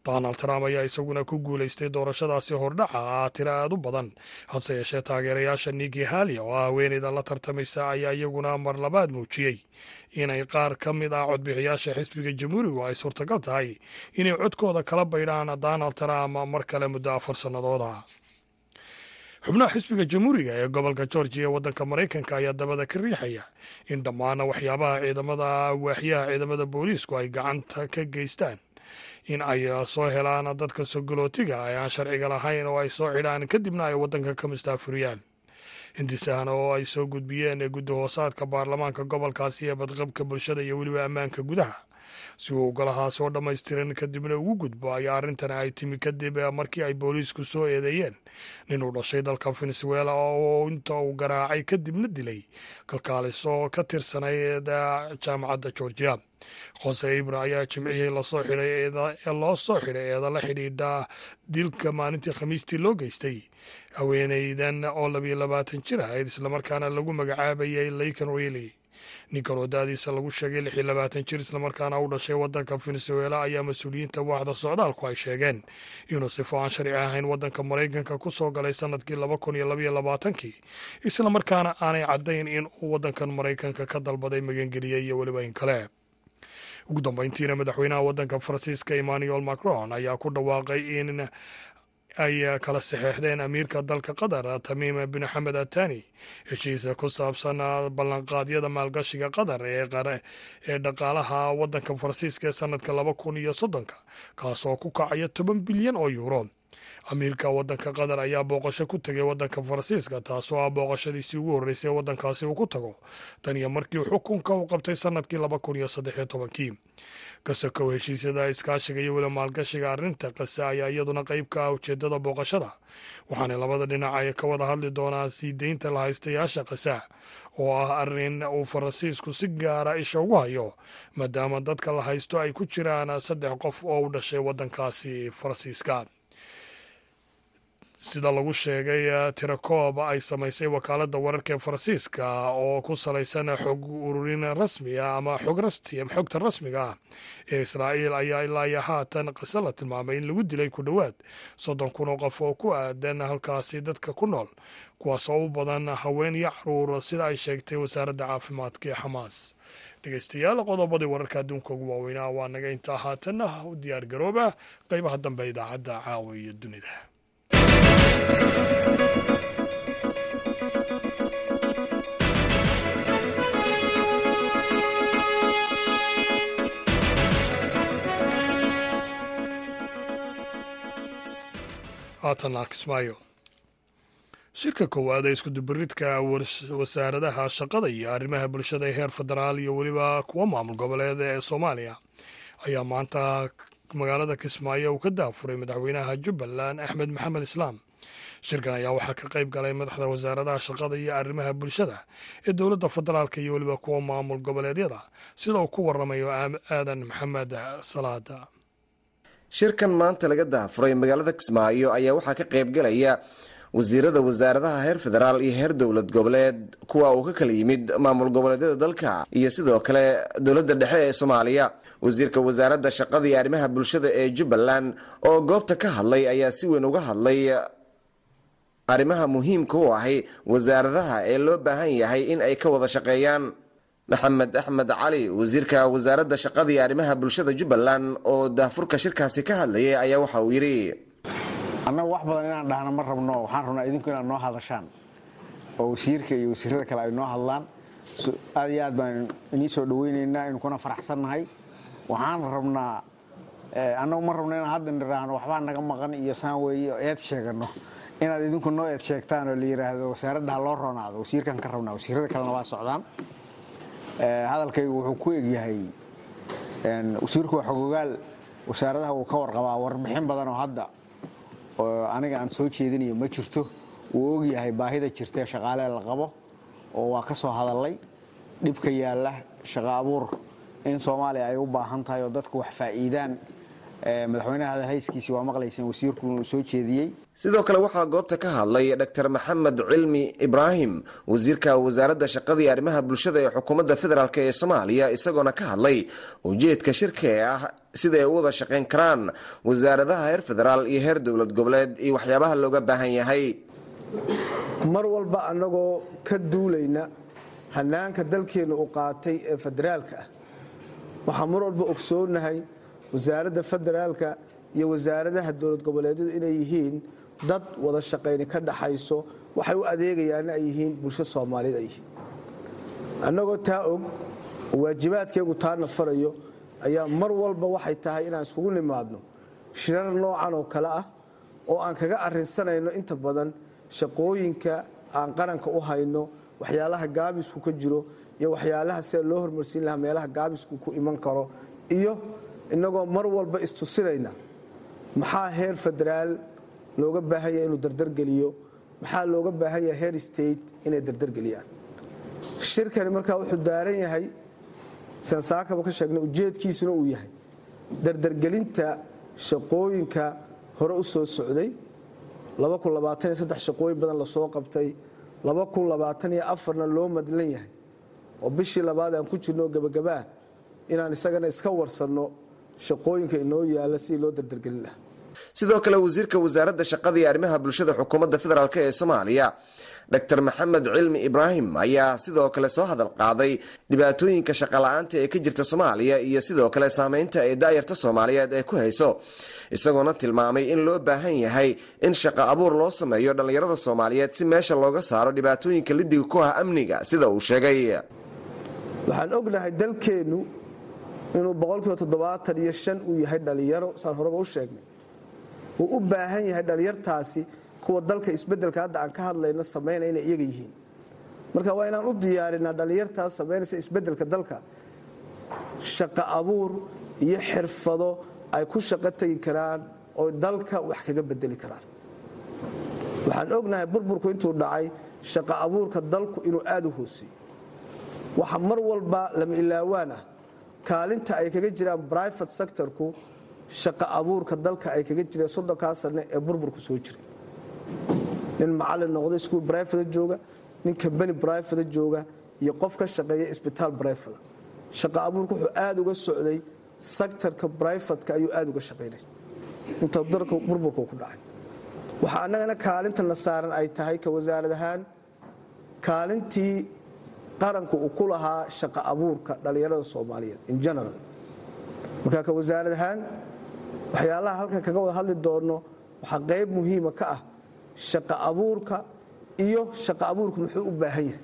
donald trump ayaa isaguna ku guulaystay doorashadaasi hordhaca ah tiro aad u badan. Hase yeeshee taageerayaasha niki hali oo ah haweeneyda la tartamaysa ayaa iyaguna mar labaad muujiyey inay qaar ka mid ah codbixiyaasha xisbiga jamhuurigu ay suurtagal tahay inay codkooda kala baydhaan donald trump mar kale muddo afar sannadooda xubnaha xisbiga jamhuuriga ee gobolka georgia ee waddanka maraykanka ayaa dabada ka riixaya in dhammaan waxyaabaha ciidamada waaxyaha ciidamada booliisku ay gacanta ka geystaan in ay soo helaan dadka sogolootiga ee aan sharciga lahayn oo ay soo xidhaan kadibna ay waddanka ka mustaafuriyaan hindisahan oo ay soo gudbiyeen guddi hoosaadka baarlamaanka gobolkaasi ee badqabka bulshada iyo weliba ammaanka gudaha si uu golahaas oo dhammaystiran kadibna ugu gudbo ayaa arrintan ay timi kadib markii ay booliisku soo eedeeyeen. Nin uu dhashay dalka venezuela oo inta uu garaacay kadibna dilay kalkaaliso ka tirsanayd jaamacadda georgia. Jose ibra ayaa jimcihii la soo loo soo xidhay eeda la xidhiidha dilka maalintii khamiistii loo geystay. Haweeneydan oo labiyo labaatan jir ahayd islamarkaana lagu magacaabayay laykan reely ninkan oo da-diisa lagu sheegay lix iyo labaatan jir islamarkaana u dhashay waddanka venezuela ayaa mas'uuliyiinta waaxda socdaalku ay sheegeen. Inuu sifo aan sharci ahayn waddanka maraykanka ku soo galay sannadkii laba kun iyo labaiyo labaatankii. Islamarkaana aanay caddayn in uu waddankan maraykanka ka dalbaday magangeliye iyo weliba in kale. Ugu dambeyntiina madaxweynaha waddanka faransiiska emmanuel macron ayaa ku dhawaaqay in ay kala saxeexdeen amiirka dalka qatar tamiim bin xamed atani heshiisa ku saabsan ballanqaadyada maalgashiga qatar ee dhaqaalaha waddanka faransiiska ee sanadka laba kun iyo soddonka kaasoo ku kacaya toban bilyan oo yuuro. Amiirka waddanka qatar ayaa booqasho ku tegay waddanka faransiiska taasoo ah booqashadiisii ugu horreysay waddankaasi uu ku tago. Tan iyo markii xukunka uu qabtay sannadkii laba kun iyo saddex iyo tobankii kasakow heshiisyada iskaashiga iyo weli maalgashiga arrinta qase ayaa iyaduna qayb ka ah ujeeddada booqashada. Waxaana labada dhinac ay ka wada hadli doonaan sii deynta lahaystayaasha qasa oo ah arrin uu faransiisku si gaara isha ugu hayo maadaama dadka la haysto ay ku jiraan saddex qof oo u dhashay waddankaasi faransiiska sida lagu sheegay tirakoob ay samaysay wakaaladda wararka ee faransiiska oo ku salaysan xog ururin rasmiga ama xogta rasmiga ah ee israa'iil ayaa ilaa iyo haatan qise la tilmaamay in lagu dilay ku dhowaad soddon kun oo qof oo ku aadan halkaasi dadka ku nool kuwaas oo u badan haween iyo carruur sida ay sheegtay wasaaradda caafimaadka ee xamaas dhegeystayaal qodobadii wararka adduunka ugu waaweynaa waa naga intaa haatanna u diyaar garooba qeybaha dambe idaacadda caawa iyo dunida haatan arkismaayo shirka koowaad ee iskudubaridka wasaaradaha shaqada iyo arrimaha bulshada ee heer federaal iyo weliba kuwa maamul goboleed ee soomaaliya ayaa maanta magaalada kismaayo uu ka daafuray madaxweynaha jubbaland axmed maxamed islaam shirkan ayaa waxaa ka qayb galay madaxda wasaaradaha shaqada iyo arrimaha bulshada ee dowladda federaalka iyo weliba kuwa maamul goboleedyada sida uu ku waramayo aadan maxamed salaada. Shirkan maanta laga daafuray magaalada kismaayo ayaa waxaa ka qaybgalaya wasiirada wasaaradaha heer federaal iyo heer dowlad goboleed kuwa uu ka kala yimid maamul goboleedyada dalka iyo sidoo kale dowladda dhexe ee soomaaliya. Wasiirka wasaaradda shaqada iyo arrimaha bulshada ee jubbaland oo goobta ka hadlay ayaa si weyn uga hadlay arrimaha muhiimka u ahi wasaaradaha ee loo baahan yahay in ay ka wada shaqeeyaan. Maxamed axmed cali wasiirka wasaaradda shaqada iyo arrimaha bulshada jubbaland oo daafurka shirkaasi ka hadlayay ayaa waxa uu yidhi. Annagu wax badan inaan dhahno ma rabno. Waxaan rabnaa idinku inaad noo hadashaan. Oo wasiirka iyo wasiirada kale ay noo hadlaan. Aad iyo aad baan inii soo dhaweynaynaa inu kuna faraxsannahay. Waxaan rabnaa annagu ma rabno inaan hadda nidhaahno waxbaa naga maqan iyo saan weeye eed sheegano inaad idinku noo eed sheegtaan oo la yidhaahdo wasaaradda ha loo roonaado wasiirkan ka rabnaa wasiirada kalena waa socdaan hadalkaygu wuxuu ku egyahay wasiirku waa xogogaal wasaaradaha wuu ka warqabaa warbixin badan oo hadda oo aniga aan soo jeedinayo ma jirto wuu ogyahay baahida jirtae shaqaalee la qabo oo waa ka soo hadallay dhibka yaalla shaqo abuur in soomaaliya ay u baahan tahay oo dadku wax faa'iidaan madaxweynaha hadalhayskiisii waa maqlayseen wasiirku soo jeediyey. Sidoo kale waxaa goobta ka hadlay dr. Maxamed cilmi ibraahim wasiirka wasaaradda shaqada iyo arrimaha bulshada ee xukuumadda federaalk ee soomaaliya isagoona ka hadlay ujeedka shirka ee ah sida ay u wada shaqayn karaan wasaaradaha heer federaal iyo heer dowlad goboleed iyo waxyaabaha looga baahan yahay. Mar walba annagoo ka duulayna hanaanka dalkeennu uu qaatay ee federaalka ah waxaan mar walba ogsoonahay wasaaradda federaalka iyo wasaaradaha dowlad goboleedyadu inay yihiin dad wada shaqayni ka dhaxayso waxay u adeegayaanna ay yihiin bulsho soomaaliyeed ay yihiin. Annagoo taa og waajibaadkeegu taana farayo ayaa mar walba waxay tahay inaan iskugu nimaadno shirar noocan oo kale ah oo aan kaga arinsanayno inta badan shaqooyinka aan qaranka u hayno waxyaalaha gaabisku ka jiro iyo waxyaalaha sida loo hormarsiin lahaa meelaha gaabisku ku iman karo iyo inagoo mar walba istusinayna. Maxaa heer federaal looga baahan yahay inuu dardargeliyo maxaa looga baahan yahay heer state inay dardargeliyaan shirkani markaa wuxuu daaran yahay sansaakaba ka sheegnay ujeedkiisuna uu yahay. Dardargelinta shaqooyinka hore u soo socday shaqooyin badan la soo qabtay na loo madlan yahay. Oo bishii labaad aan ku jirno gabagabaa inaan isagana iska warsanno shaqooyinka inoo yaalla sidii loo dardargelin lahaa sidoo kale wasiirka wasaaradda shaqada iyo arrimaha bulshada xukuumadda federaalk ee soomaaliya dr maxamed cilmi ibraahim ayaa sidoo kale soo hadal qaaday dhibaatooyinka shaqala-aanta ee ka jirta soomaaliya iyo sidoo kale saameynta ay daayarta soomaaliyeed ay ku hayso isagoona tilmaamay in loo baahan yahay in shaqo abuur loo sameeyo dhallinyarada soomaaliyeed si meesha looga saaro dhibaatooyinka lidiga ku ah amniga sida uu sheegay. Waxaan ognahay dalkeennu inuu boqolkiiba toddobaatan iyo shan uu yahay dhallinyaro saan horeba u sheegnay. Uu u baahan yahay dhallinyartaasi kuwa dalka isbeddelka hadda aan ka hadlayno samaynaya inay iyaga yihiin. Marka waa inaan u diyaarinaa dhallinyartaas samaynaysa isbeddelka dalka. Shaqo abuur iyo xirfado ay ku shaqo tegi karaan oo dalka wax kaga bedeli karaan. Waxaan ognahay burburku intuu dhacay shaqo abuurka dalku inuu aada u hooseeyo waxa mar walba lama ilaawaan ah kaalinta ay kaga jiraan brivate sectorku shaqo abuurka dalka ay kaga jireen soddonkaa sane ee burburku soo jiray. Nin macalin noqda iskuul brivate jooga nin kambani brivate jooga iyo qof ka shaqeeya isbitaal brivate shaqo abuurka wuxuu aada uga socday sectorka brivatka ayuu aada uga shaqaynay inta dalka burburku ku dhacay. Waxaa annagana kaalintana saaran ay tahay ka wasaarad ahaan kaalintii qaranku uu ku lahaa shaqo abuurka dhallinyarada soomaaliyeed in general. Markaa ka wasaarad ahaan waxyaalaha halkan kaga wada hadli doonno waxaa qayb muhiima ka ah shaqo abuurka iyo shaqo abuurku muxuu u baahan yahay.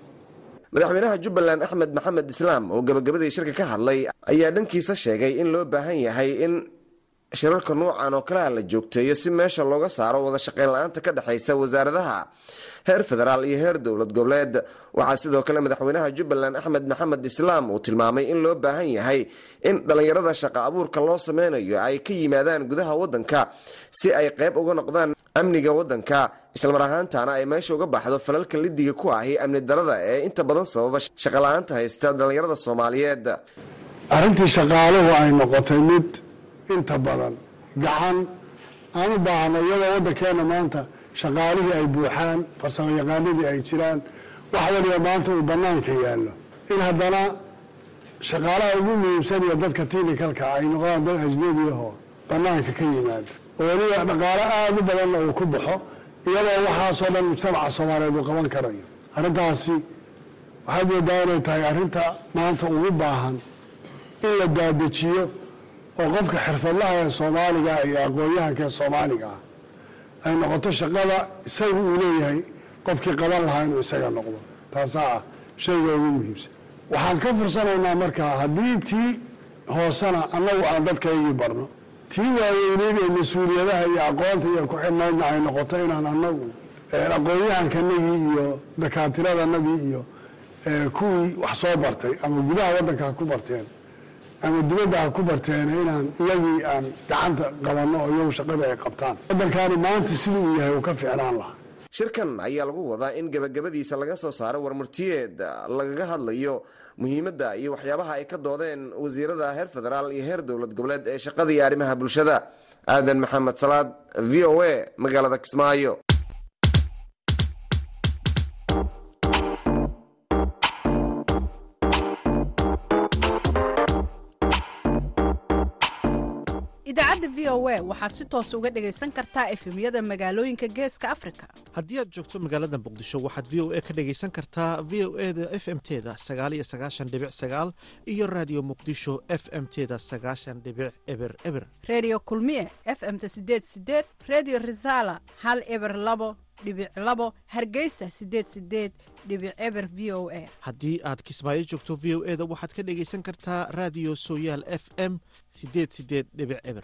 Madaxweynaha jubbaland axmed maxamed islaam oo gabagabadii shirka ka hadlay ayaa dhankiisa sheegay in loo baahan yahay in shirarka nuucan oo kaleha la joogteeyo si meesha looga saaro wada shaqayn la'aanta ka dhexaysa wasaaradaha. Heer federaal iyo heer dowlad goboleed. Waxaa sidoo kale madaxweynaha jubbaland axmed maxamed islaam uu tilmaamay in loo baahan yahay in dhallinyarada shaqa abuurka loo sameynayo ay ka yimaadaan gudaha wadanka si ay qayb uga noqdaan amniga wadanka islamar ahaantana ay meesha uga baxdo falalka lidiga ku ahi amni darada ee inta badan sababa shaqala-aanta haysta dhallinyarada soomaaliyeed inta badan gacan. Aan u baahno iyadoo waddankeena maanta shaqaalihii ay buuxaan farsamo yaqaanadii ay jiraan. Wax waliba maanta uu bannaanka yaallo. In haddana shaqaalaha ugu muhiimsan iyo dadka tiinikalka ay noqdaan dad ajnebi ahoo bannaanka ka yimaado oo weliba dhaqaalo aada u badanna uu ku baxo iyadoo waxaasoo dhan mujtamaca soomaaliyeed uu qaban karayo. Arrintaasi waxaad moodaa inay tahay arrinta maanta ugu baahan in la daadejiyo oo qofka xirfadlaha ee soomaaliga iyo aqoon-yahanka ee soomaaliga ah ay noqoto shaqada isaga uu leeyahay qofkii qaban lahaa inuu isaga noqdo. Taasaa ah shayga ugu muhiimsan. Waxaan ka fursanaynaa markaa haddii tii hoosena annagu aan dadkaygii barno tii waaweyneyd ee mas'uuliyadaha iyo aqoonta iyo ku xidhnaydna ay noqoto inaan annagu aqoon-yahankanagii iyo dakaatiradanadii iyo kuwii wax soo bartay ama gudaha waddanka ha ku barteen ama dibadda ha ku barteen inaan iyagii aan gacanta qabanno oo iyagu shaqada ay qabtaan. Waddankaani maanta sidii uu yahay uu ka ficnaan lahaa. Shirkan ayaa lagu wadaa in gebagabadiisa laga soo saaro warmurtiyeed lagaga hadlayo muhiimadda iyo waxyaabaha ay ka doodeen wasiirada heer federaal iyo heer dowlad goboleed ee shaqada iyo arrimaha bulshada. Aadan maxamed salaad v o a magaalada kismaayo v o a waxaad si toos uga dhegaysan kartaa efemyada magaalooyinka geeska afrika. Haddii aad joogto magaalada muqdisho waxaad v o a ka dhegaysan kartaa v o e da f m teda sagaaliyo sagaashan dhibic sagaal iyo raadiyo muqdisho f m teda sagaashan dhibic eber eber. Redio kulmiye f m-ta sideed sideed redio resala hal eber labo dhibic labo hargeysa sideed sideed dhibic eber v o a. Haddii aad kismaayo joogto v o e da waxaad ka dhegaysan kartaa raadiyo sooyaal f m sideed sideed dhibic eber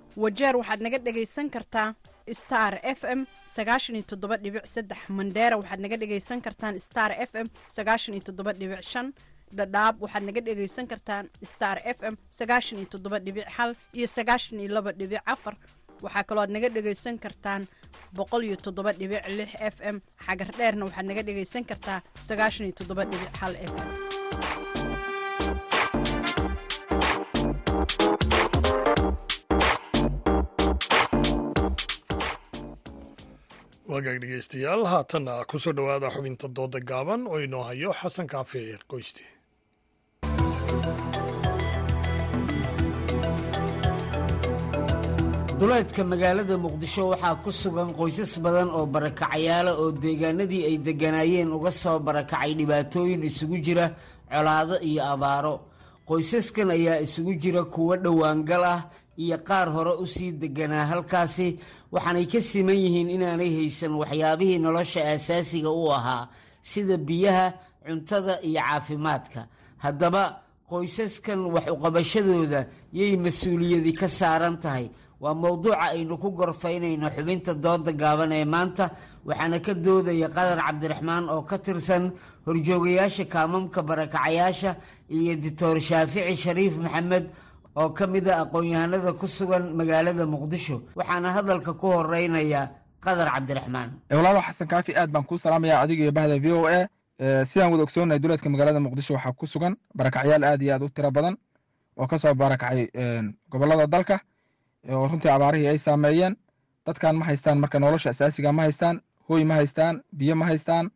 wajeer waxaad naga dhegaysan kartaa star f m sagaashan iyo toddoba dhibic saddex mandheera waxaad naga dhegaysan kartaan star f m sagaashan iyo toddoba dhibic shan dhadhaab waxaad naga dhegaysan kartaan star f m sagaashan iyo toddoba dhibic hal iyo sagaashan iyo laba dhibic afar. Waxaa kaloo naga dhegaysan kartaan boqol iyo toddoba dhibic lix f m. Xagar dheerna waxaad naga dhegaysan kartaa sagaashan iyo toddoba dhibic hal f m wagaag dhegeystayaal haatanna ku soo dhowaada xubinta dooda gaaban oo inoo hayo xasan kaafi qoysti duleedka magaalada muqdisho waxaa ku sugan qoysas badan oo barakacayaala oo deegaanadii ay degganaayeen uga soo barakacay dhibaatooyin isugu jira colaado iyo abaaro. Qoysaskan ayaa isugu jira kuwo dhowaangal ah iyo qaar hore u sii degganaa halkaasi waxaanay ka siman yihiin inaanay haysan waxyaabihii nolosha aasaasiga u ahaa sida biyaha cuntada iyo caafimaadka. Haddaba qoysaskan wax uqabashadooda yay mas'uuliyadi ka saaran tahay. Waa mowduuca aynu ku gorfaynayno xubinta dooda gaaban ee maanta waxaana ka doodaya qadar cabdiraxmaan oo ka tirsan horjoogayaasha kaamamka barakacayaasha iyo doctor shaafici shariif maxamed oo ka mid a aqoon-yahanada ku sugan magaalada muqdisho waxaana hadalka ku horeynaya qadar cabdiraxmaan. Walaalo xasan kaafi aad baan kuu salaamaya adiga iyo bahda v o a. Sidaan wada ogsoonahay duleedka magaalada muqdisho waxaa ku sugan barakacyaal aad iyo aad u tiro badan oo ka soo barakacay gobollada dalka oo runtii abaarihii ay saameeyeen. Dadkan ma haystaan marka nolosha asaasiga ma haystaan hooy ma haystaan biyo ma haystaan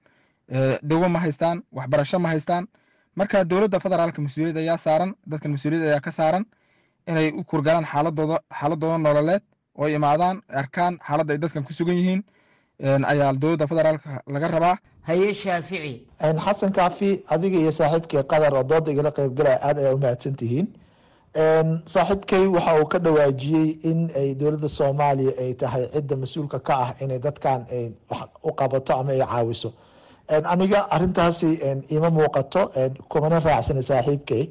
dawo ma haystaan waxbarasho ma haystaan. Marka dowladda federaalka mas'uuliyad ayaa saaran dadkan mas'uuliyad ayaa ka saaran inay u kurgalaan xaaladooda xaaladooda nololeed oo imaadaan arkaan xaaladda ay dadkan ku sugan yihiin ayaa dowladda federaalka laga rabaa. Haye shaafici. Xasan kaafi adiga iyo saaxiibkay qadar oo dooda igala qeybgalaya aad ayaa umahadsan tihiin saaxiibkay waxa uu ka dhawaajiyey in ay dowladda soomaaliya ay tahay cidda mas'uulka ka ah inay dadkan wax u qabato ama ay caawiso aniga arintaasi ima muuqato kumana raacsana saaxiibkay.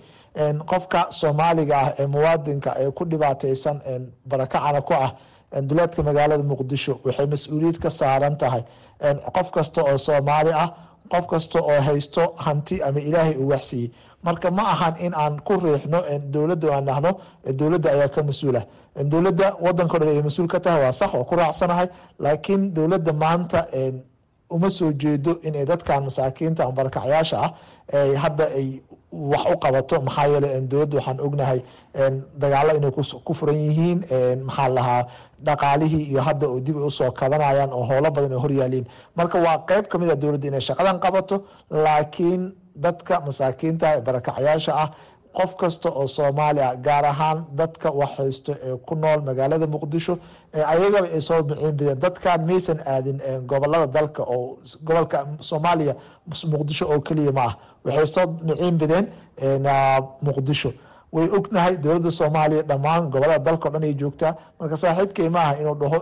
Qofka soomaaliga ah ee muwaadinka ee ku dhibaateysan barakacana ku ah duleedka magaalada muqdisho waxay mas'uuliyad ka saaran tahay. Qof kasta oo soomaali ah qof kasta oo haysto hanti ama ilaahay uu waxsiiyey. Marka ma ahan in aan ku riixno dowladda aan dhahno dowladda ayaa ka mas'uula. Dowladda wadanka o dhan ay mas'uul ka tahay waa sax oo ku raacsanahay. Laakiin dowladda maanta uma soo jeedo inay dadkan masaakiinta ama barakacyaasha ah hadda ay wax u qabato. Maxaa yeele dowladda waxaan ognahay dagaalo inay ku furan yihiin. Maxaa lahaa dhaqaalihii iyo hadda oo dib ay u soo kabanayaan oo howlo badan ay horyaaliin marka waa qeyb ka mid a dowladda inay shaqadan qabato laakiin dadka masaakiinta barakacyaasha ah qof kasta oo soomaali ah gaar ahaan dadka wax haysto ee ku nool magaalada muqdisho ayagaba ay soo miciin bideen dadkan maysan aadin gobollada dalka oo gobolka soomaaliya muqdisho oo keliya ma ah waxay soo miciin bideen muqdisho way ognahay dowladda soomaaliya dhammaan gobollada dalka o dhan ay joogtaa marka saaxiibkay ma aha inuu dhaho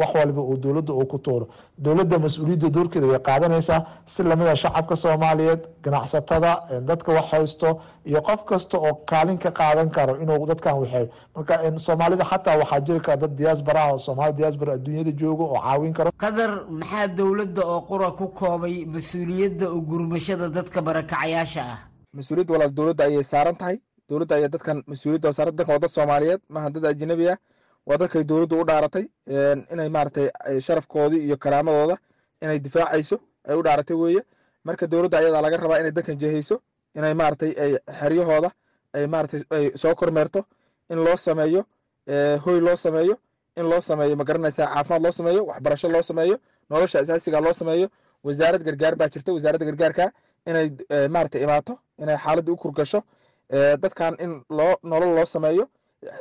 wax walba uu dowladda uu ku tuuro. Dowladda mas'uuliyadda doorkeeda way qaadanaysaa si lamida shacabka soomaaliyeed ganacsatada dadka wax haysto iyo qof kasta oo kaalin ka qaadan karo inuu dadkan waxeeyo marka soomaalida xataa waxaa jiri kara dad diaasbaraha oo soomaali diaasbara adduunyada joogo oo caawin karo. Qadar maxaa dowladda oo qura ku koobay mas'uuliyadda u gurmashada dadka barakacayaasha ah? Mas'uuliyadda walaal dowladda ayay saaran tahay dowladda ayaa dadkan mas'uuliyadda saaran dadkan waa dad soomaaliyeed maaha dad ajnabi ah waa dadkay dowladdu u dhaaratay inay maaragtay sharafkoodii iyo karaamadooda inay difaacayso ay u dhaaratay weeye. Marka dowladda ayadaa laga rabaa inay dadkan jehayso inay maaragtay ay xeryahooda ay maaragtay ay soo kormeerto in loo sameeyo hoy loo sameeyo in loo sameeyo ma garanaysaa caafimaad loo sameeyo waxbarasho loo sameeyo nolosha asaasiga loo sameeyo. Wasaarad gargaar baa jirta wasaaradda gargaarka inay maaragtay imaato inay xaaladda u kurgasho dadkan in loo nolol loo sameeyo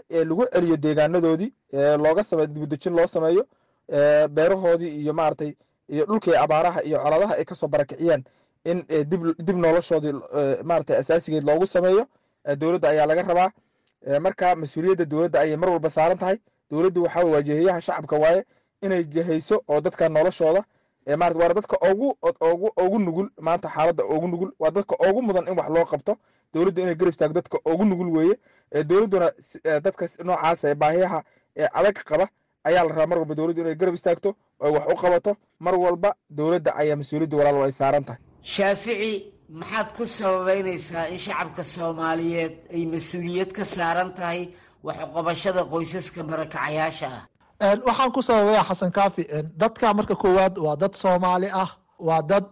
lagu celiyo deegaanadoodii looga sameeyo dibudejin loo sameeyo beerahoodii iyo maaragtay iyo dhulkii abaaraha iyo coladaha ay ka soo barakiciyaan in dib noloshoodii maaragtay asaasigeed loogu sameeyo dowladda ayaa laga rabaa. Marka mas'uuliyadda dowladda ayay mar walba saaran tahay. Dowladdu waxaa waa shacabka waaye inay jehayso oo dadka noloshooda maarata waa dadka ugu ugu nugul maanta xaaladda ugu nugul waa dadka ugu mudan in wax loo qabto dowladdu inay garab istaagto dadka ugu nugul weeye dowladduna dadka noocaas ee baahiyaha ee adag qaba ayaa la rabaa mar walba dowladdu inay garab istaagto oo wax u qabato. Mar walba dowladda ayaa mas'uuliyadda walaal ay saaran tahay. Shaafici maxaad ku sababeynaysaa in shacabka soomaaliyeed ay mas'uuliyad ka saaran tahay wax uqabashada qoysaska barakacayaasha ah? Waxaan ku sababaya xasan kaafi dadka marka koowaad waa dad soomaali ah waa dad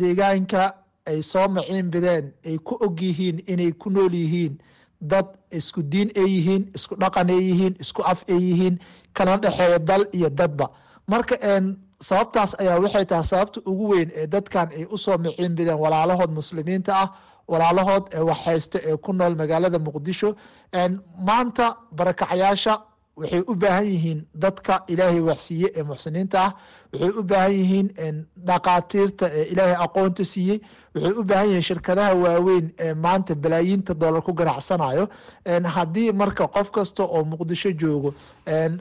deegaanka ay soo maciin bideen ay ku og yihiin inay ku nool yihiin. Dad isku diin ay yihiin isku dhaqan ay yihiin isku af ay yihiin kana dhexeeya dal iyo dadba. Marka sababtaas ayaa waxay tahay sababta ugu weyn ee dadkan ay u soo maciin bideen walaalahood muslimiinta ah walaalahood ee waxhaysta ee ku nool magaalada muqdisho. Maanta barakacyaasha waxay u baahan yihiin dadka ilaahay waxsiiye ee muxsiniinta ah. Waxay u baahan yihiin dhaqaatiirta ee ilaahay aqoonta siiyey waxay u baahan yihiin shirkadaha waaweyn ee maanta balaayiinta dollar ku ganacsanayo. Haddii marka qof kasta oo muqdisho joogo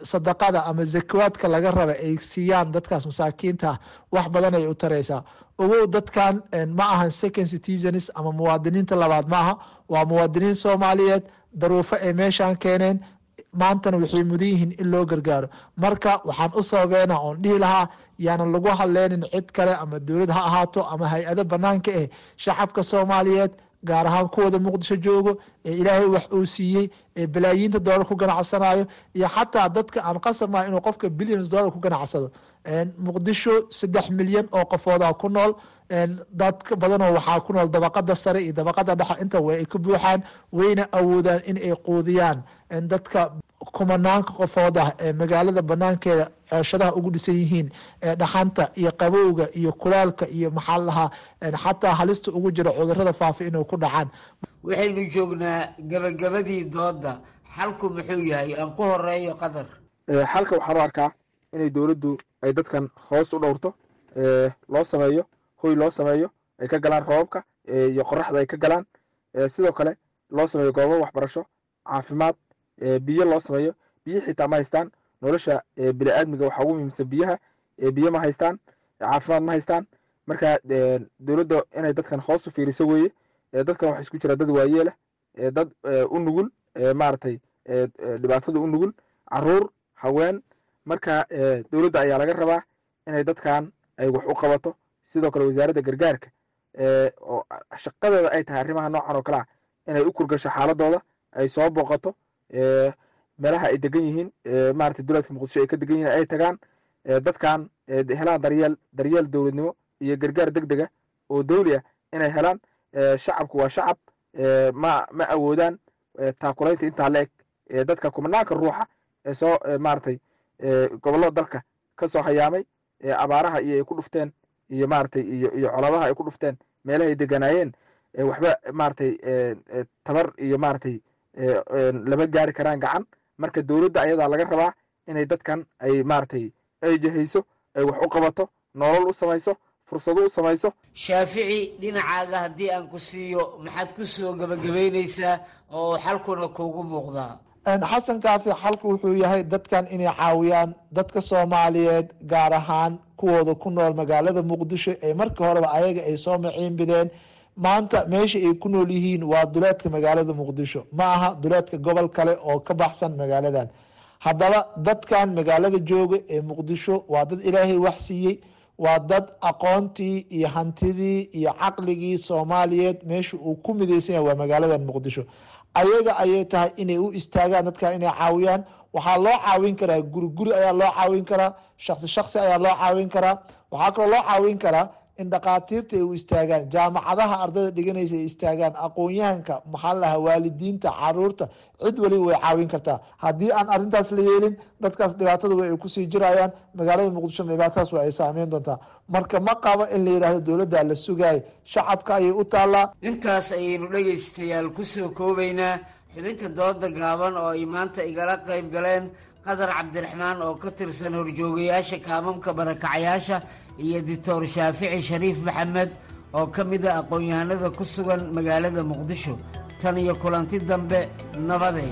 sadaqada ama zakawaadka laga raba ay siiyaan dadkaas masaakiinta ah wax badan ay u taraysaa. Ogow dadkan ma ahan second citizens ama muwaadiniinta labaad maaha. Waa muwaadiniin soomaaliyeed daruufo ay meeshaan keeneen maantana waxay mudan yihiin in loo gargaaro. Marka waxaan u sababeena oon dhihi lahaa yaanan lagu hadleynin cid kale ama dowlad ha ahaato ama hay'ado banaanka eh shacabka soomaaliyeed gaar ahaan kuwada muqdisho joogo ee ilaahay wax uu siiyey ee balaayiinta dollar ku ganacsanayo iyo xataa dadka aan qasab maha inuu qofka billions dollar ku ganacsado. Muqdisho saddex milyan oo qofooda ku nool dad badanoo waxaa ku nool dabaqada sare iyo dabaqada dhexe. Inta way ay ka buuxaan wayna awoodaan in ay quudiyaan. Dadka kumanaanka qofood ah ee magaalada banaankeeda cooshadaha ugu dhisan yihiin ee dhaxanta iyo qabowga iyo kulaalka iyo maxaa lahaa xataa halista ugu jira cudurrada faafa inay ku dhacaan. Waxaynu joognaa gabagabadii dooda. Xalku muxuu yahay? Aan ku horeeyo qadar. Xalka waxaan u arkaa inay dowladdu ay dadkan hoos u dhowrto loo sameeyo hoy loo sameeyo ay ka galaan roobabka iyo qoraxda ay ka galaan. Sidoo kale loo sameeyo goobo waxbarasho caafimaad biyo loo sameeyo. Biyo xitaa ma haystaan. Nolosha biniaadmiga waxaa ugu muhiimsan biyaha. Biyo ma haystaan. Caafimaad ma haystaan. Marka dowladda inay dadkan hoos u fiiriso weeye dadkan waxa isku jira dad waayeelah dad u nugul maaragtay dhibaatada u nugul carruur haween. Marka dowladda ayaa laga rabaa inay dadkan ay wax u qabato sidoo kale wasaaradda gargaarka oo shaqadeeda ay tahay arrimaha noocan oo kale ah inay u kurgasho xaaladooda ay soo booqato meelaha ay degan yihiin maaragtay dowladka muqdisho ay ka degan yihiin ay tagaan dadkan helaan daryeel daryeel dowladnimo iyo gargaar deg dega oo dowli ah inay helaan shacabku waa shacab ma ma awoodaan taakulaynta intaa la eg dadka kumanaanka ruuxa ee soo maaragtay gobollada dalka ka soo hayaamay abaaraha iyo ay ku dhufteen iyo maaragtay iyo iyo coladaha ay ku dhufteen meelaha ay deganaayeen waxba maaragtay tabar iyo maaragtay lama gaari karaan gacan. Marka dowladda ayadaa laga rabaa inay dadkan ay maaragtay ay jehayso ay wax u qabato nolol u samayso fursado u samayso. Shaafici dhinacaaga haddii aan ku siiyo maxaad ku soo gebagabaynaysaa oo xalkuna kuugu muuqdaa xasan kaafi xalku wuxuu yahay dadkan inay caawiyaan dadka soomaaliyeed gaar ahaan kuwooda ku nool magaalada muqdisho ee marka horeba ayaga ay soo maciin bideen. Maanta meesha ay ku nool yihiin waa duleedka magaalada muqdisho. Ma aha duleedka gobol kale oo ka baxsan magaaladan. Haddaba dadkan magaalada jooga ee muqdisho waa dad ilaahay wax siiyey waa dad aqoontii iyo hantidii iyo caqligii soomaaliyeed meesha uu ku midaysan yahay waa magaaladan muqdisho. Ayaga ayay tahay inay u istaagaan dadkan inay caawiyaan. Waxaa loo caawin karaa guri guri ayaa loo caawin karaa shaksi shaksi ayaa loo caawin karaa. Waxaa kaloo loo caawin karaa in dhakhaatiirta ay u istaagaan. Jaamacadaha ardayda dhiganaysa ay istaagaan. Aqoon-yahanka maxaa lahaa waalidiinta carruurta cid waliba way caawin kartaa. Haddii aan arrintaas la yeelin dadkaas dhibaatada way ay ku sii jirayaan magaalada muqdishona dhibaatadaas waa ay saameyn doontaa. Marka ma qabo in la yidhaahdo dowladda la sugaay shacabka ayay u taallaa. Intaas ayaynu dhegaystayaal ku soo koobaynaa. Xubinta dooda gaaban oo ay maanta igala qayb galeen qadar cabdiraxmaan oo ka tirsan horjoogayaasha kaamamka barakacayaasha iyo doctor shaafici shariif maxamed oo ka mid a aqoon-yahanada ku sugan magaalada muqdisho. Tan iyo kulanti dambe nabadee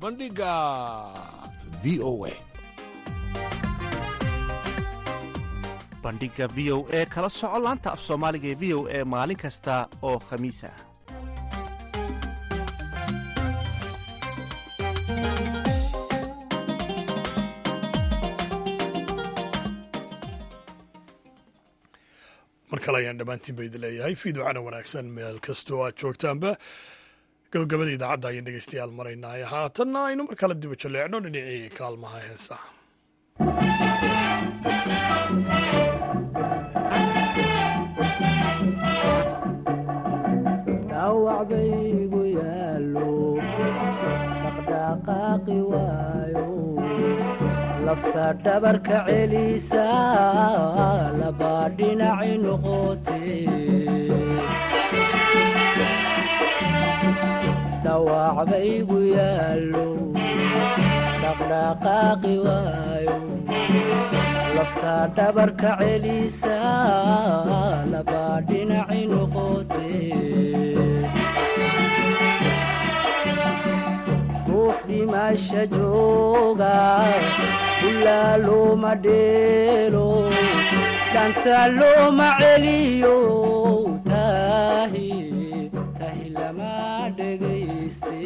bandhigga v o a. Bandhigga v o e kala soco laanta af soomaaliga ee v o e maalin kasta oo khamiis ah mar kale ayaan dhammaantiin ba idin leeyahay fiidocana wanaagsan meel kastoo aad joogtaanba gabagabada idaacadda ayaan dhegeystayaal maraynaaye haatanna aynu mar kale diba jaleecno dhinacii kaalmaha heesaha. Dhabarka celisa labaa dhinaci noqote dhawacbaygu yaallo dhaqdhaqaaqi waayo. Lafta dhabarka celisa labaa dhinaci noqote. Ruux jooga ilaa looma dheelo. Dhanta looma celiyo tahi lama dhegayste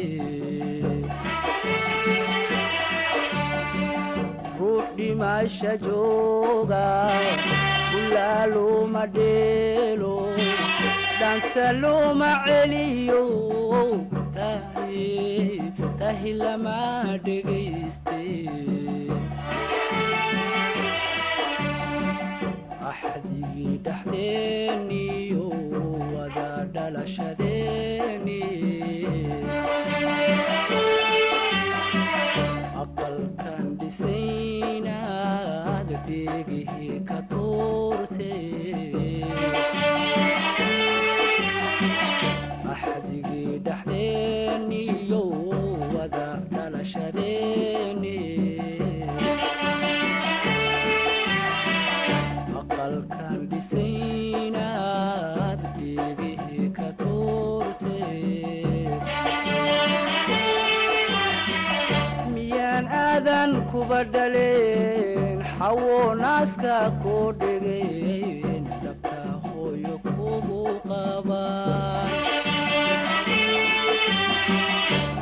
dhimasha jooga ulaa looma dheelo dhanta looma celiyo axdigii dhexdeeniyo wada dhalashadeeni aqalkan dhisaynaad dheegihii ka tuurte kuba dhaleen xawo naaska koo dhegeen dhabta hooyo kugu qabaan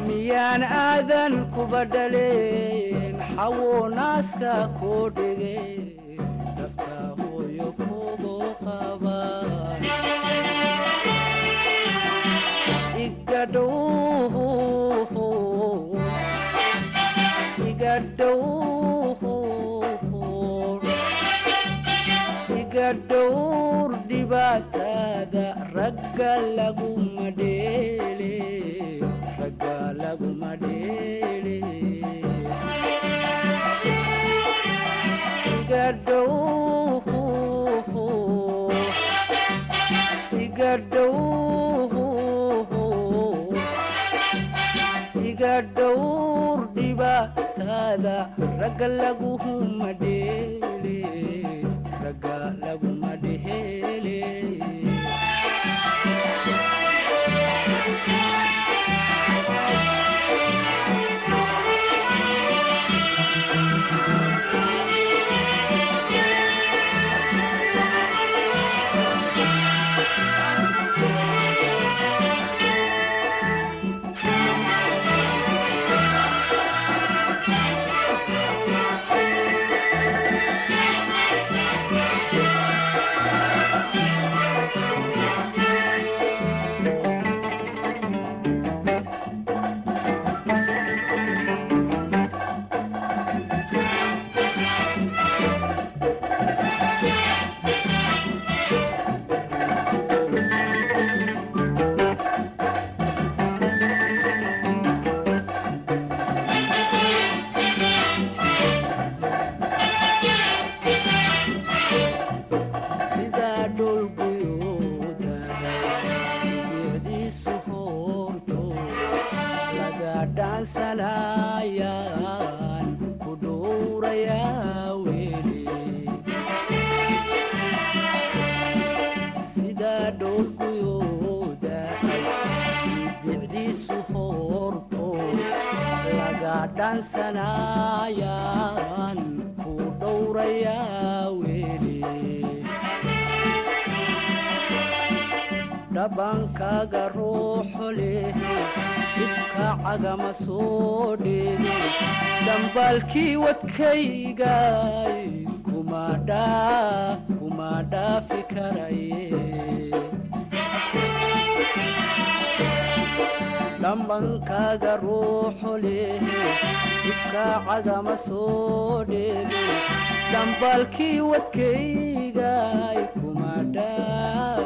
miyaan aadan kuba dhaleen xawo naaska koo dhegeen dhabta hooyo kugu qabaan ragga laguma dheele ragga laguma dheele iga dhow iga dhow iga dhowr dhibaatada ragga laguma dheele ragga laguma dheele laga dhaansanayaan ku cagama soo dheege dambaalkii wadkaygay kuma dhaafi karaye dhambankaaga ruuxo leh ifka cagama soo dheege dambaalkii wadkaygay kuma dhaa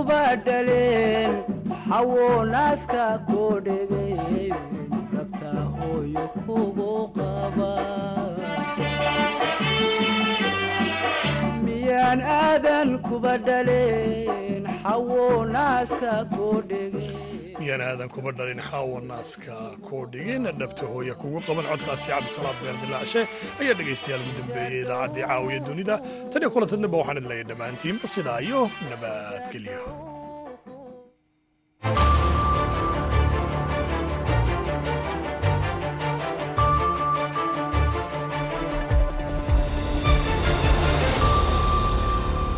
kuba dhaleen xawo naaska koo dhegeen rabtaa hooyo kugu qaba. Miyaan aadan kuba dhaleen xawo naaska koo dhege miyaan aadan kuba dhalin xaawa naaska koo dhigin dhabta hooya kugu qaban codkaasi cabdisalaad beer dilaacshe ayaa dhegaystayaal ugu dambeeyey idaacaddii caawiya dunida tan iyo kulantadnaba waxaan idin leeyahay dhammaantiinba sidaa iyo nabadgelyo